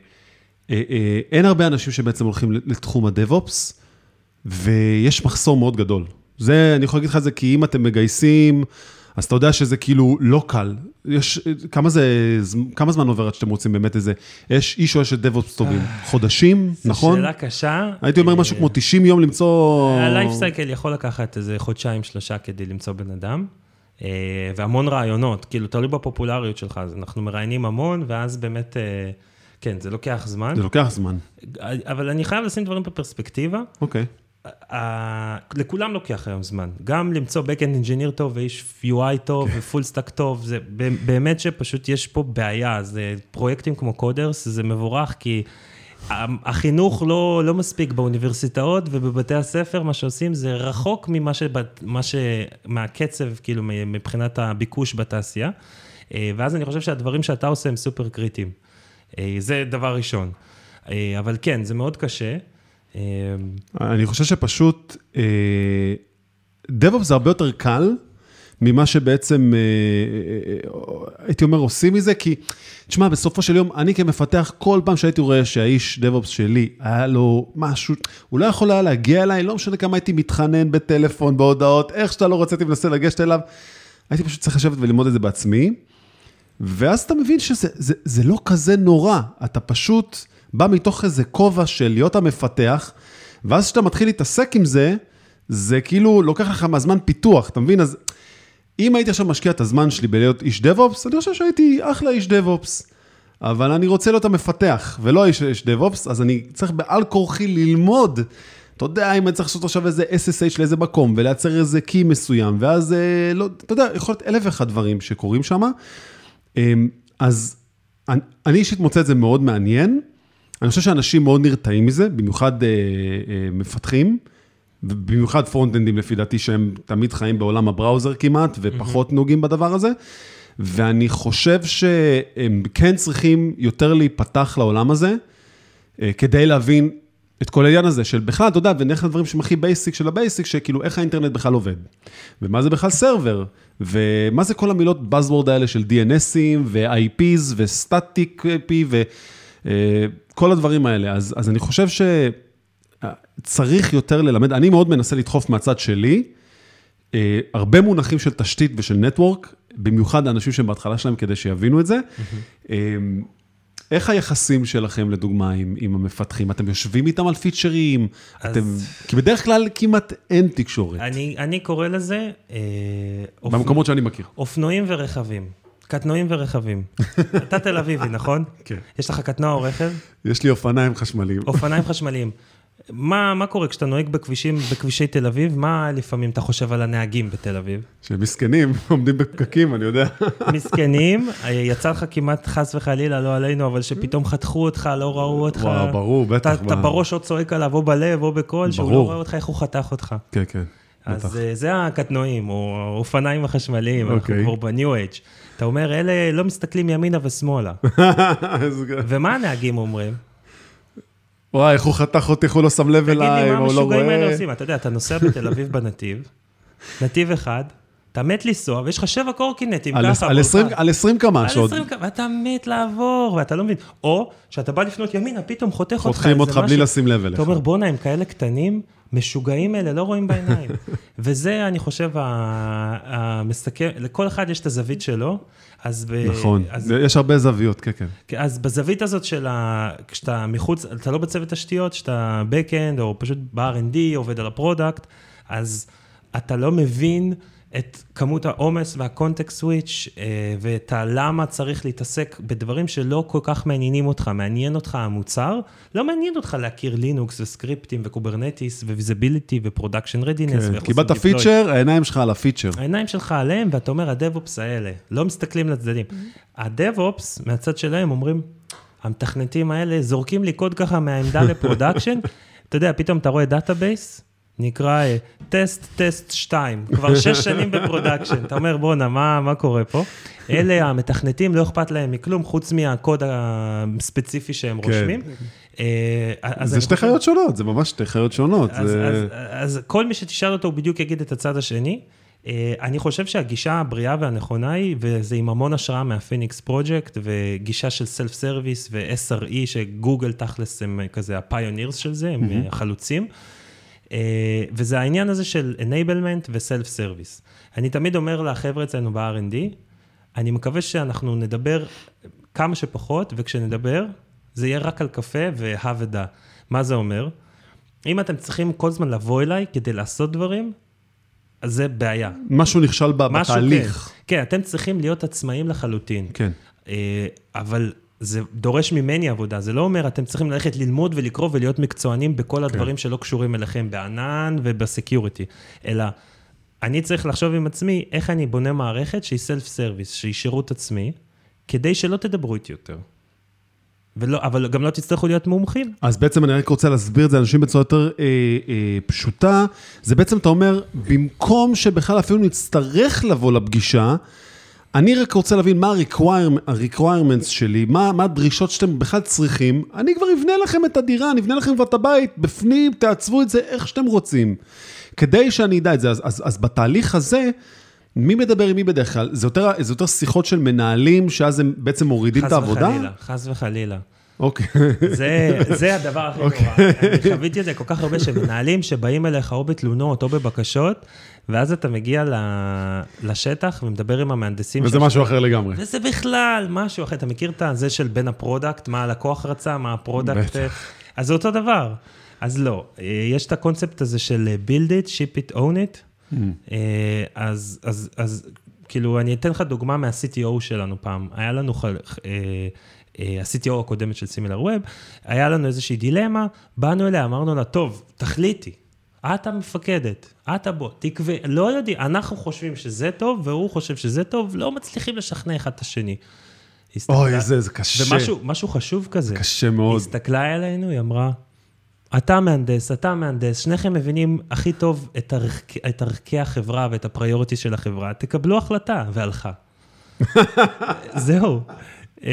אה, אה, הרבה אנשים שבעצם הולכים לתחום ה DevOps, ויש מחסור מאוד גדול. זה, אני יכול להגיד לך את זה, כי אם אתם מגייסים, אז אתה יודע שזה כאילו לא קל. יש, כמה זה, כמה זמן עובר עד שאתם רוצים באמת איזה, יש איש או אשת DevOps טובים? חודשים, נכון? זו שאלה קשה. הייתי אומר משהו כמו 90 יום למצוא... הלייפ סייקל יכול לקחת איזה חודשיים, שלושה כדי למצוא בן אדם. אה, והמון רעיונות, כאילו, תלוי בפופולריות שלך, אז אנחנו מראיינים המון, ואז באמת, אה, כן, זה לוקח זמן. זה לוקח זמן. אבל אני חייב לשים דברים בפרספקטיבה. אוקיי. לכולם לוקח היום זמן, גם למצוא Backend Engineer טוב ואיש UI טוב כן. ו full stack טוב, זה באמת שפשוט יש פה בעיה, זה פרויקטים כמו Coders, זה מבורך כי החינוך לא, לא מספיק באוניברסיטאות ובבתי הספר, מה שעושים זה רחוק ממה ש... ש... מהקצב, כאילו, מבחינת הביקוש בתעשייה. אה, ואז אני חושב שהדברים שאתה עושה הם סופר קריטיים. אה, זה דבר ראשון. אה, אבל כן, זה מאוד קשה. אני חושב שפשוט, DevOps זה הרבה יותר קל ממה שבעצם, אה, אה, אה, הייתי אומר, עושים מזה, כי, תשמע, בסופו של יום, אני כמפתח, כל פעם שהייתי רואה שהאיש DevOps שלי, היה לו משהו, הוא לא יכול היה להגיע אליי, לא משנה כמה הייתי מתחנן בטלפון, בהודעות, איך שאתה לא רוצה, הייתי מנסה לגשת אליו, הייתי פשוט צריך לשבת וללמוד את זה בעצמי, ואז אתה מבין שזה זה, זה לא כזה נורא, אתה פשוט בא מתוך איזה כובע של להיות המפתח, ואז כשאתה מתחיל להתעסק עם זה, זה כאילו לוקח לך מהזמן פיתוח, אתה מבין? אז אם הייתי עכשיו משקיע את הזמן שלי בלהיות איש DevOps, אני חושב שהייתי אחלה איש DevOps. אבל אני רוצה להיות המפתח, ולא איש, איש DevOps, אז אני צריך בעל כורחי ללמוד. אתה יודע, אם אני צריך לעשות עכשיו איזה SSH לאיזה מקום, ולייצר איזה קי מסוים, ואז, אה, לא, אתה יודע, יכול להיות אלף ואחד דברים שקורים שם. אמ, אז אני, אני אישית מוצא את זה מאוד מעניין. אני חושב שאנשים מאוד נרתעים מזה, במיוחד אה, אה, מפתחים. ובמיוחד פרונט-אנדים לפי דעתי, שהם תמיד חיים בעולם הבראוזר כמעט, ופחות mm-hmm. נוגעים בדבר הזה. ואני חושב שהם כן צריכים יותר להיפתח לעולם הזה, אה, כדי להבין את כל העניין הזה של בכלל, אתה יודע, ונלך לדברים שהם הכי basic של ה basic, שכאילו איך האינטרנט בכלל עובד, ומה זה בכלל server, ומה זה כל המילות Buzzword האלה של DNSים, ו-IPs, ו-Static IP, וכל הדברים האלה. אז, אז אני חושב ש... צריך יותר ללמד, אני מאוד מנסה לדחוף מהצד שלי, אה, הרבה מונחים של תשתית ושל נטוורק, במיוחד האנשים שהם בהתחלה שלהם כדי שיבינו את זה. אה, איך היחסים שלכם, לדוגמה, עם, עם המפתחים? אתם יושבים איתם על פיצ'רים? אז... אתם... כי בדרך כלל כמעט אין תקשורת. אני, אני קורא לזה... אה, במקומות אופ... שאני מכיר. אופנועים ורכבים. קטנועים ורכבים. אתה תל אביבי, נכון? כן. יש לך קטנוע או רכב? יש לי אופניים חשמליים. אופניים חשמליים. מה, מה קורה כשאתה נוהג בכבישים, בכבישי תל אביב? מה לפעמים אתה חושב על הנהגים בתל אביב? שהם מסכנים, עומדים בפקקים, אני יודע. מסכנים, יצא לך כמעט חס וחלילה, לא עלינו, אבל שפתאום חתכו אותך, לא ראו אותך. וואו, ברור, בטח. אתה, אתה בראש או צועק עליו, או בלב, או בקול, שהוא לא רואה אותך, איך הוא חתך אותך. כן, כן. אז בטח. אה, זה הקטנועים, או האופניים החשמליים, אנחנו אוקיי. כבר בניו אייג'. אתה אומר, אלה לא מסתכלים ימינה ושמאלה. ומה הנהגים אומרים? וואי, איך הוא חתך אותי, איך הוא לא שם לב אליי, הוא לא רואה. תגיד לי, מה המשוגעים האלה עושים? אתה יודע, אתה נוסע בתל אביב בנתיב, נתיב אחד, אתה מת לנסוע, ויש לך שבע קורקינטים ככה. על 20, על 20 קמ"ש עוד. על 20 קמ"ש, ואתה מת לעבור, ואתה לא מבין. או שאתה בא לפנות ימינה, פתאום חותך אותך. חותכים אותך בלי לשים לב אליך. אתה אומר, בואנה, הם כאלה קטנים, משוגעים אלה, לא רואים בעיניים. וזה, אני חושב, המסכם, לכל אחד יש את הזווית שלו. אז ב... נכון, אז... יש הרבה זוויות, כן, כן. כן. אז בזווית הזאת של ה... כשאתה מחוץ, אתה לא בצוות תשתיות, כשאתה backend או פשוט ב-R&D, עובד על ה product, אז אתה לא מבין את כמות העומס וה context switch אה, ואת הלמה צריך להתעסק בדברים שלא כל כך מעניינים אותך, מעניין אותך המוצר, לא מעניין אותך להכיר לינוקס וסקריפטים ו Kubernetes ו visibility ו production readiness. כן, קיבלת feature, העיניים שלך על ה feature. העיניים שלך עליהם, ואתה אומר, ה DevOps האלה, לא מסתכלים לצדדים. ה DevOps, מהצד שלהם, אומרים, המתכנתים האלה זורקים לי קוד ככה מהעמדה ל production, אתה יודע, פתאום אתה רואה database, נקרא test, test 2, כבר שש שנים ב production. אתה אומר, בואנה, מה, מה קורה פה? אלה המתכנתים, לא אכפת להם מכלום, חוץ מהקוד הספציפי שהם כן. רושמים. אה, זה שתי חיות שונות, זה ממש שתי חיות שונות. אז, זה... אז, אז כל מי שתשאל אותו, הוא בדיוק יגיד את הצד השני. אה, אני חושב שהגישה הבריאה והנכונה היא, וזה עם המון השראה מה Phoenix Project, וגישה של self service ו-SRE, שגוגל תכלס הם כזה ה pioneers של זה, הם mm-hmm. החלוצים. אה, וזה העניין הזה של enablement ו-self service. אני תמיד אומר לחבר'ה אצלנו ב-R&D, אני מקווה שאנחנו נדבר כמה שפחות, וכשנדבר, זה יהיה רק על קפה והא ודא. מה זה אומר? אם אתם צריכים כל הזמן לבוא אליי כדי לעשות דברים, אז זה בעיה. משהו נכשל בתהליך. כן. כן, אתם צריכים להיות עצמאים לחלוטין. כן. אה, אבל זה דורש ממני עבודה, זה לא אומר, אתם צריכים ללכת ללמוד ולקרוא ולהיות מקצוענים בכל כן. הדברים שלא קשורים אליכם, בענן וב security, אלא אני צריך לחשוב עם עצמי איך אני בונה מערכת שהיא self service, שהיא שירות עצמי, כדי שלא תדברו איתי יותר. ולא, אבל גם לא תצטרכו להיות מומחים. אז בעצם אני רק רוצה להסביר את זה לאנשים בצורה יותר אה, אה, פשוטה. זה בעצם, אתה אומר, במקום שבכלל אפילו נצטרך לבוא לפגישה, אני רק רוצה להבין מה ה-requirements שלי, מה, מה הדרישות שאתם בכלל צריכים, אני כבר אבנה לכם את הדירה, אני אבנה לכם כבר את הבית, בפנים, תעצבו את זה איך שאתם רוצים. כדי שאני אדע את זה, אז, אז, אז בתהליך הזה, מי מדבר עם מי בדרך כלל? זה יותר, זה יותר שיחות של מנהלים, שאז הם בעצם מורידים את העבודה? חס וחלילה, חס וחלילה. אוקיי. זה, זה הדבר הכי נורא. אני חוויתי את זה כל כך הרבה, שמנהלים שבאים אליך או בתלונות או בבקשות, ואז אתה מגיע לשטח ומדבר עם המהנדסים. וזה משהו אחר לגמרי. וזה בכלל משהו אחר. אתה מכיר את זה של בין ה product, מה הלקוח רצה, מה ה product... אז זה אותו דבר. אז לא, יש את הקונספט הזה של build it, ship it, own it. Mm. אז, אז, אז כאילו, אני אתן לך דוגמה מה-CTO שלנו פעם. היה לנו... ה-CTO הקודמת של סימילר ווב, היה לנו איזושהי דילמה, באנו אליה, אמרנו לה, טוב, תחליטי, את המפקדת, את הבוא, תקווה, לא יודעים, אנחנו חושבים שזה טוב, והוא חושב שזה טוב, לא מצליחים לשכנע אחד את השני. אוי, זה, זה קשה. ומשהו חשוב כזה. קשה מאוד. הסתכלה אלינו, היא אמרה, אתה מהנדס, אתה מהנדס, שניכם מבינים הכי טוב את, ערכ... את ערכי החברה ואת הפריוריטי של החברה, תקבלו החלטה, והלכה. זהו. אמ,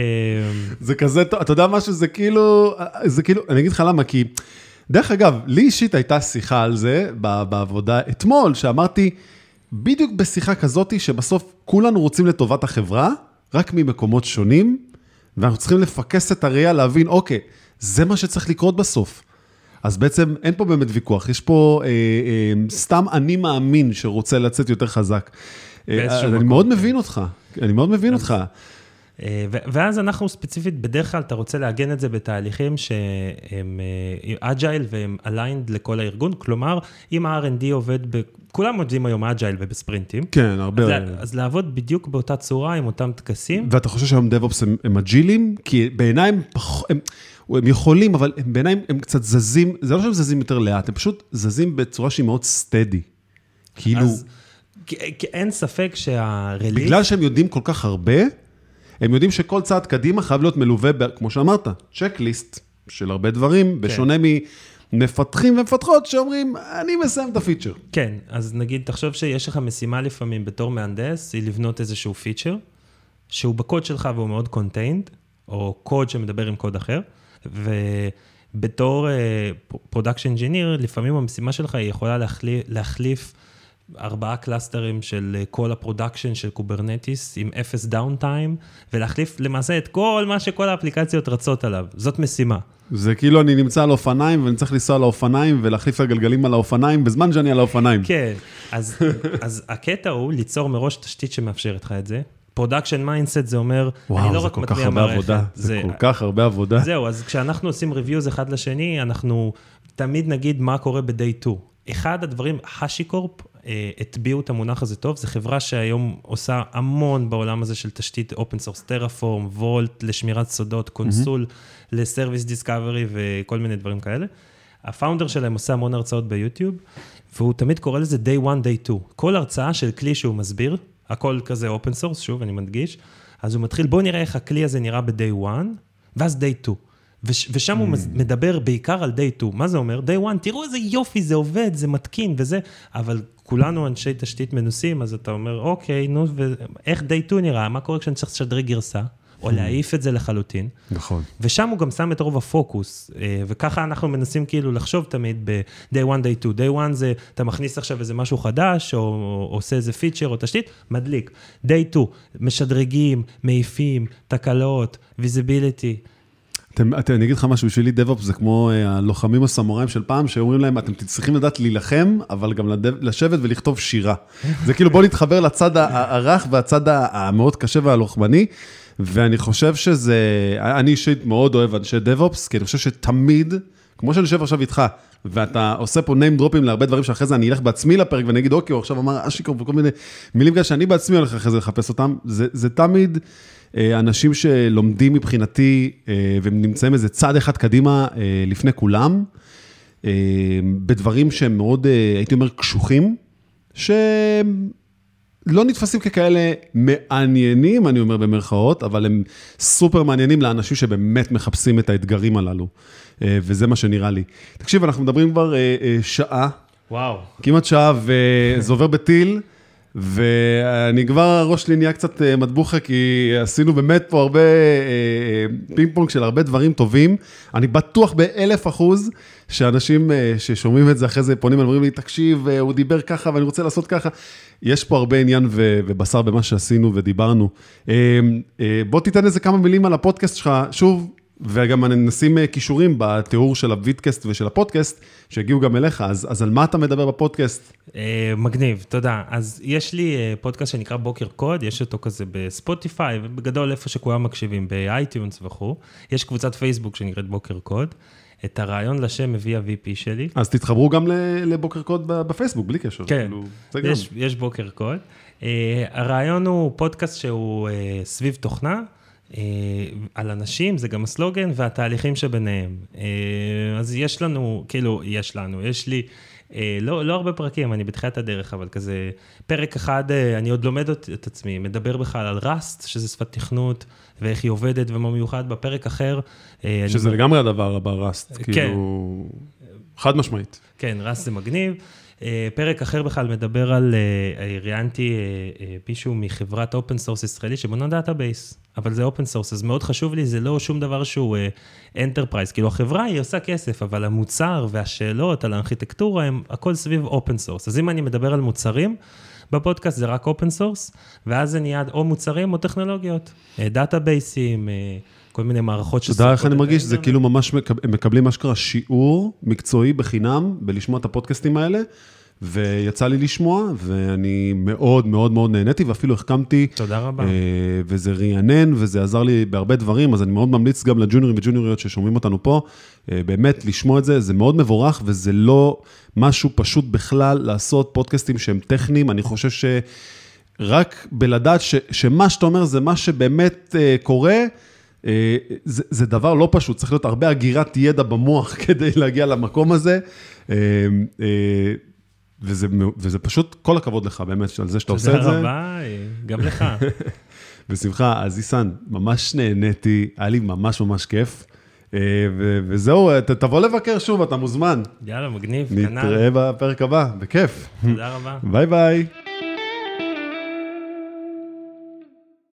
זה כזה, אתה יודע משהו, זה כאילו, זה כאילו, אני אגיד לך למה, כי, דרך אגב, לי אישית הייתה שיחה על זה בעבודה אתמול, שאמרתי, בדיוק בשיחה כזאתי, שבסוף כולנו רוצים לטובת החברה, רק ממקומות שונים, ואנחנו צריכים לפקס את הראייה, להבין, אוקיי, זה מה שצריך לקרות בסוף. אז בעצם אין פה באמת ויכוח, יש פה אה, אה, סתם אני מאמין שרוצה לצאת יותר חזק. אה, אני מאוד כן. מבין אותך, אני מאוד מבין אותך. ואז אנחנו ספציפית, בדרך כלל אתה רוצה לעגן את זה בתהליכים שהם agile אה, והם aligned לכל הארגון, כלומר, אם ה-R&D עובד, ב... כולם עובדים היום agile ובספרינטים. כן, הרבה. אז, אז לעבוד בדיוק באותה צורה עם אותם טקסים. ואתה חושב שהיום DevOps הם, הם אג'ילים? כי בעיניי הם פחות... הם... הם יכולים, אבל בעיניי הם קצת זזים, זה לא שהם זזים יותר לאט, הם פשוט זזים בצורה שהיא מאוד סטדי. כאילו... אז, כי אין ספק שהרליס... בגלל שהם יודעים כל כך הרבה, הם יודעים שכל צעד קדימה חייב להיות מלווה, ב, כמו שאמרת, צ'קליסט של הרבה דברים, כן. בשונה ממפתחים ומפתחות שאומרים, אני מסיים את הפיצ'ר. כן, אז נגיד, תחשוב שיש לך משימה לפעמים בתור מהנדס, היא לבנות איזשהו feature, שהוא בקוד שלך והוא מאוד contained, או קוד שמדבר עם קוד אחר, ובתור production uh, engineer, לפעמים המשימה שלך היא יכולה להחליף, להחליף ארבעה קלאסטרים של אה, כל ה production של Kubernetes עם אפס downtime, ולהחליף למעשה את כל מה שכל האפליקציות רצות עליו. זאת משימה. זה כאילו אני נמצא על אופניים ואני צריך לנסוע על האופניים ולהחליף את הגלגלים על האופניים בזמן שאני על האופניים. כן, אז, אז הקטע הוא ליצור מראש תשתית שמאפשרת לך את זה. production mindset זה אומר, וואו, אני לא רק מטמיע מערכת. עבודה, זה, זה כל כך הרבה עבודה. זהו, אז כשאנחנו עושים reviews אחד לשני, אנחנו תמיד נגיד מה קורה ב-day 2. אחד הדברים, HashiCorp הטביעו את המונח הזה טוב, זו חברה שהיום עושה המון בעולם הזה של תשתית open source, Terraform, Vault, לשמירת סודות, Consul, mm-hmm. ל service discovery וכל מיני דברים כאלה. ה founder שלהם עושה המון הרצאות ביוטיוב, והוא תמיד קורא לזה day one, day two. כל הרצאה של כלי שהוא מסביר, הכל כזה open source, שוב, אני מדגיש, אז הוא מתחיל, בוא נראה איך הכלי הזה נראה ב-day one, ואז day two. וש, ושם mm. הוא מדבר בעיקר על day 2. מה זה אומר? day 1, תראו איזה יופי, זה עובד, זה מתקין וזה, אבל כולנו אנשי תשתית מנוסים, אז אתה אומר, אוקיי, נו, ואיך day 2 נראה? מה קורה כשאני צריך לשדרג גרסה? או mm. להעיף את זה לחלוטין. נכון. ושם הוא גם שם את רוב הפוקוס, אה, וככה אנחנו מנסים כאילו לחשוב תמיד ב-day 1, day 2. day 1 זה, אתה מכניס עכשיו איזה משהו חדש, או, או עושה איזה feature או תשתית, מדליק. day 2, משדרגים, מעיפים, תקלות, visibility. אתם, אתם, אני אגיד לך משהו, בשבילי DevOps זה כמו uh, הלוחמים הסמוראים של פעם, שאומרים להם, אתם צריכים לדעת להילחם, אבל גם לדב, לשבת ולכתוב שירה. זה כאילו, בוא נתחבר לצד הרך והצד המאוד קשה והלוחמני, ואני חושב שזה, אני אישית מאוד אוהב אנשי DevOps, כי אני חושב שתמיד, כמו שאני יושב עכשיו איתך, ואתה עושה פה name דרופים להרבה דברים שאחרי זה אני אלך בעצמי לפרק ואני אגיד, אוקיי, הוא עכשיו אמר אשיקור וכל מיני מילים כאלה שאני בעצמי הולך אחרי זה לחפש אותם, זה, זה תמיד... אה, אנשים שלומדים מבחינתי אה, והם נמצאים איזה צעד אחד קדימה אה, לפני כולם, בדברים שהם מאוד, הייתי אומר, קשוחים, שהם לא נתפסים ככאלה מעניינים, אני אומר במרכאות, אבל הם סופר מעניינים לאנשים שבאמת מחפשים את האתגרים הללו, וזה מה שנראה לי. תקשיב, אנחנו מדברים כבר שעה. וואו. כמעט שעה, וזה עובר בטיל. ואני כבר, הראש שלי נהיה קצת אה, מטבוחה, כי עשינו באמת פה הרבה אה, אה, פינג פונג של הרבה דברים טובים. אני בטוח באלף אחוז שאנשים ששומעים את זה אחרי זה פונים ואומרים לי, תקשיב, הוא דיבר ככה ואני רוצה לעשות ככה. יש פה הרבה עניין ובשר במה שעשינו ודיברנו. בוא תיתן איזה כמה מילים על הפודקאסט שלך, שוב, וגם אני אשים אה, קישורים בתיאור של ה vidcast ושל הפודקאסט, שהגיעו גם אליך, אז, אז על מה אתה מדבר בפודקאסט? אה, מגניב, תודה. אז יש לי אה, פודקאסט שנקרא בוקר קוד, יש אותו כזה ב Spotify, ובגדול איפה שכולם מקשיבים, ב iTunes וכו'. יש קבוצת פייסבוק שנקראת בוקר קוד. את הרעיון לשם הביא ה-VP שלי. אז תתחברו גם ל- לבוקר קוד בפייסבוק, בלי קשר. כן, כאילו. יש, יש בוקר קוד. Uh, הרעיון הוא פודקאסט שהוא uh, סביב תוכנה, על אנשים, זה גם הסלוגן, והתהליכים שביניהם. Uh, אז יש לנו, כאילו, יש לנו, יש לי... Uh, לא, לא הרבה פרקים, אני בתחילת הדרך, אבל כזה, פרק אחד, אני עוד לומד את, את עצמי, מדבר בכלל על ראסט, שזה שפת תכנות, ואיך היא עובדת ומה מיוחד, בפרק אחר. שזה אני... לגמרי הדבר הבא, ראסט, כן. כאילו, חד משמעית. כן, רס זה מגניב. אה, פרק אחר בכלל מדבר על, אה, ראיינתי אה, מישהו מחברת open source ישראלית שבונה database, אבל זה open source, אז מאוד חשוב לי, זה לא שום דבר שהוא enterprise, כאילו החברה היא עושה כסף, אבל המוצר והשאלות על הארכיטקטורה הם הכל סביב open source. אז אם אני מדבר על מוצרים, בפודקאסט זה רק open source, ואז זה נהיה או מוצרים או טכנולוגיות, דאטאבייסים, כל מיני מערכות אתה יודע איך אני מרגיש? זה כאילו ממש הם מקבלים מה שקרה שיעור מקצועי בחינם בלשמוע את הפודקאסטים האלה, ויצא לי לשמוע, ואני מאוד מאוד מאוד נהניתי, ואפילו החכמתי. תודה רבה. אה, וזה רענן, וזה עזר לי בהרבה דברים, אז אני מאוד ממליץ גם לג'וניורים וג'וניוריות ששומעים אותנו פה, אה, באמת לשמוע את זה, זה מאוד מבורך, וזה לא משהו פשוט בכלל לעשות פודקאסטים שהם טכניים, אני חושב ש... רק בלדעת ש, שמה שאתה אומר זה מה שבאמת uh, קורה, זה, זה דבר לא פשוט, צריך להיות הרבה אגירת ידע במוח כדי להגיע למקום הזה. Uh, uh, וזה, וזה פשוט, כל הכבוד לך באמת על זה שאתה עושה את זה. תודה רבה, גם לך. בשמחה, אז איסן, ממש נהניתי, היה לי ממש ממש כיף. ו- וזהו, ת- תבוא לבקר שוב, אתה מוזמן. יאללה, מגניב, כנ"ל. נתראה בפרק הבא, בכיף. תודה רבה. ביי ביי.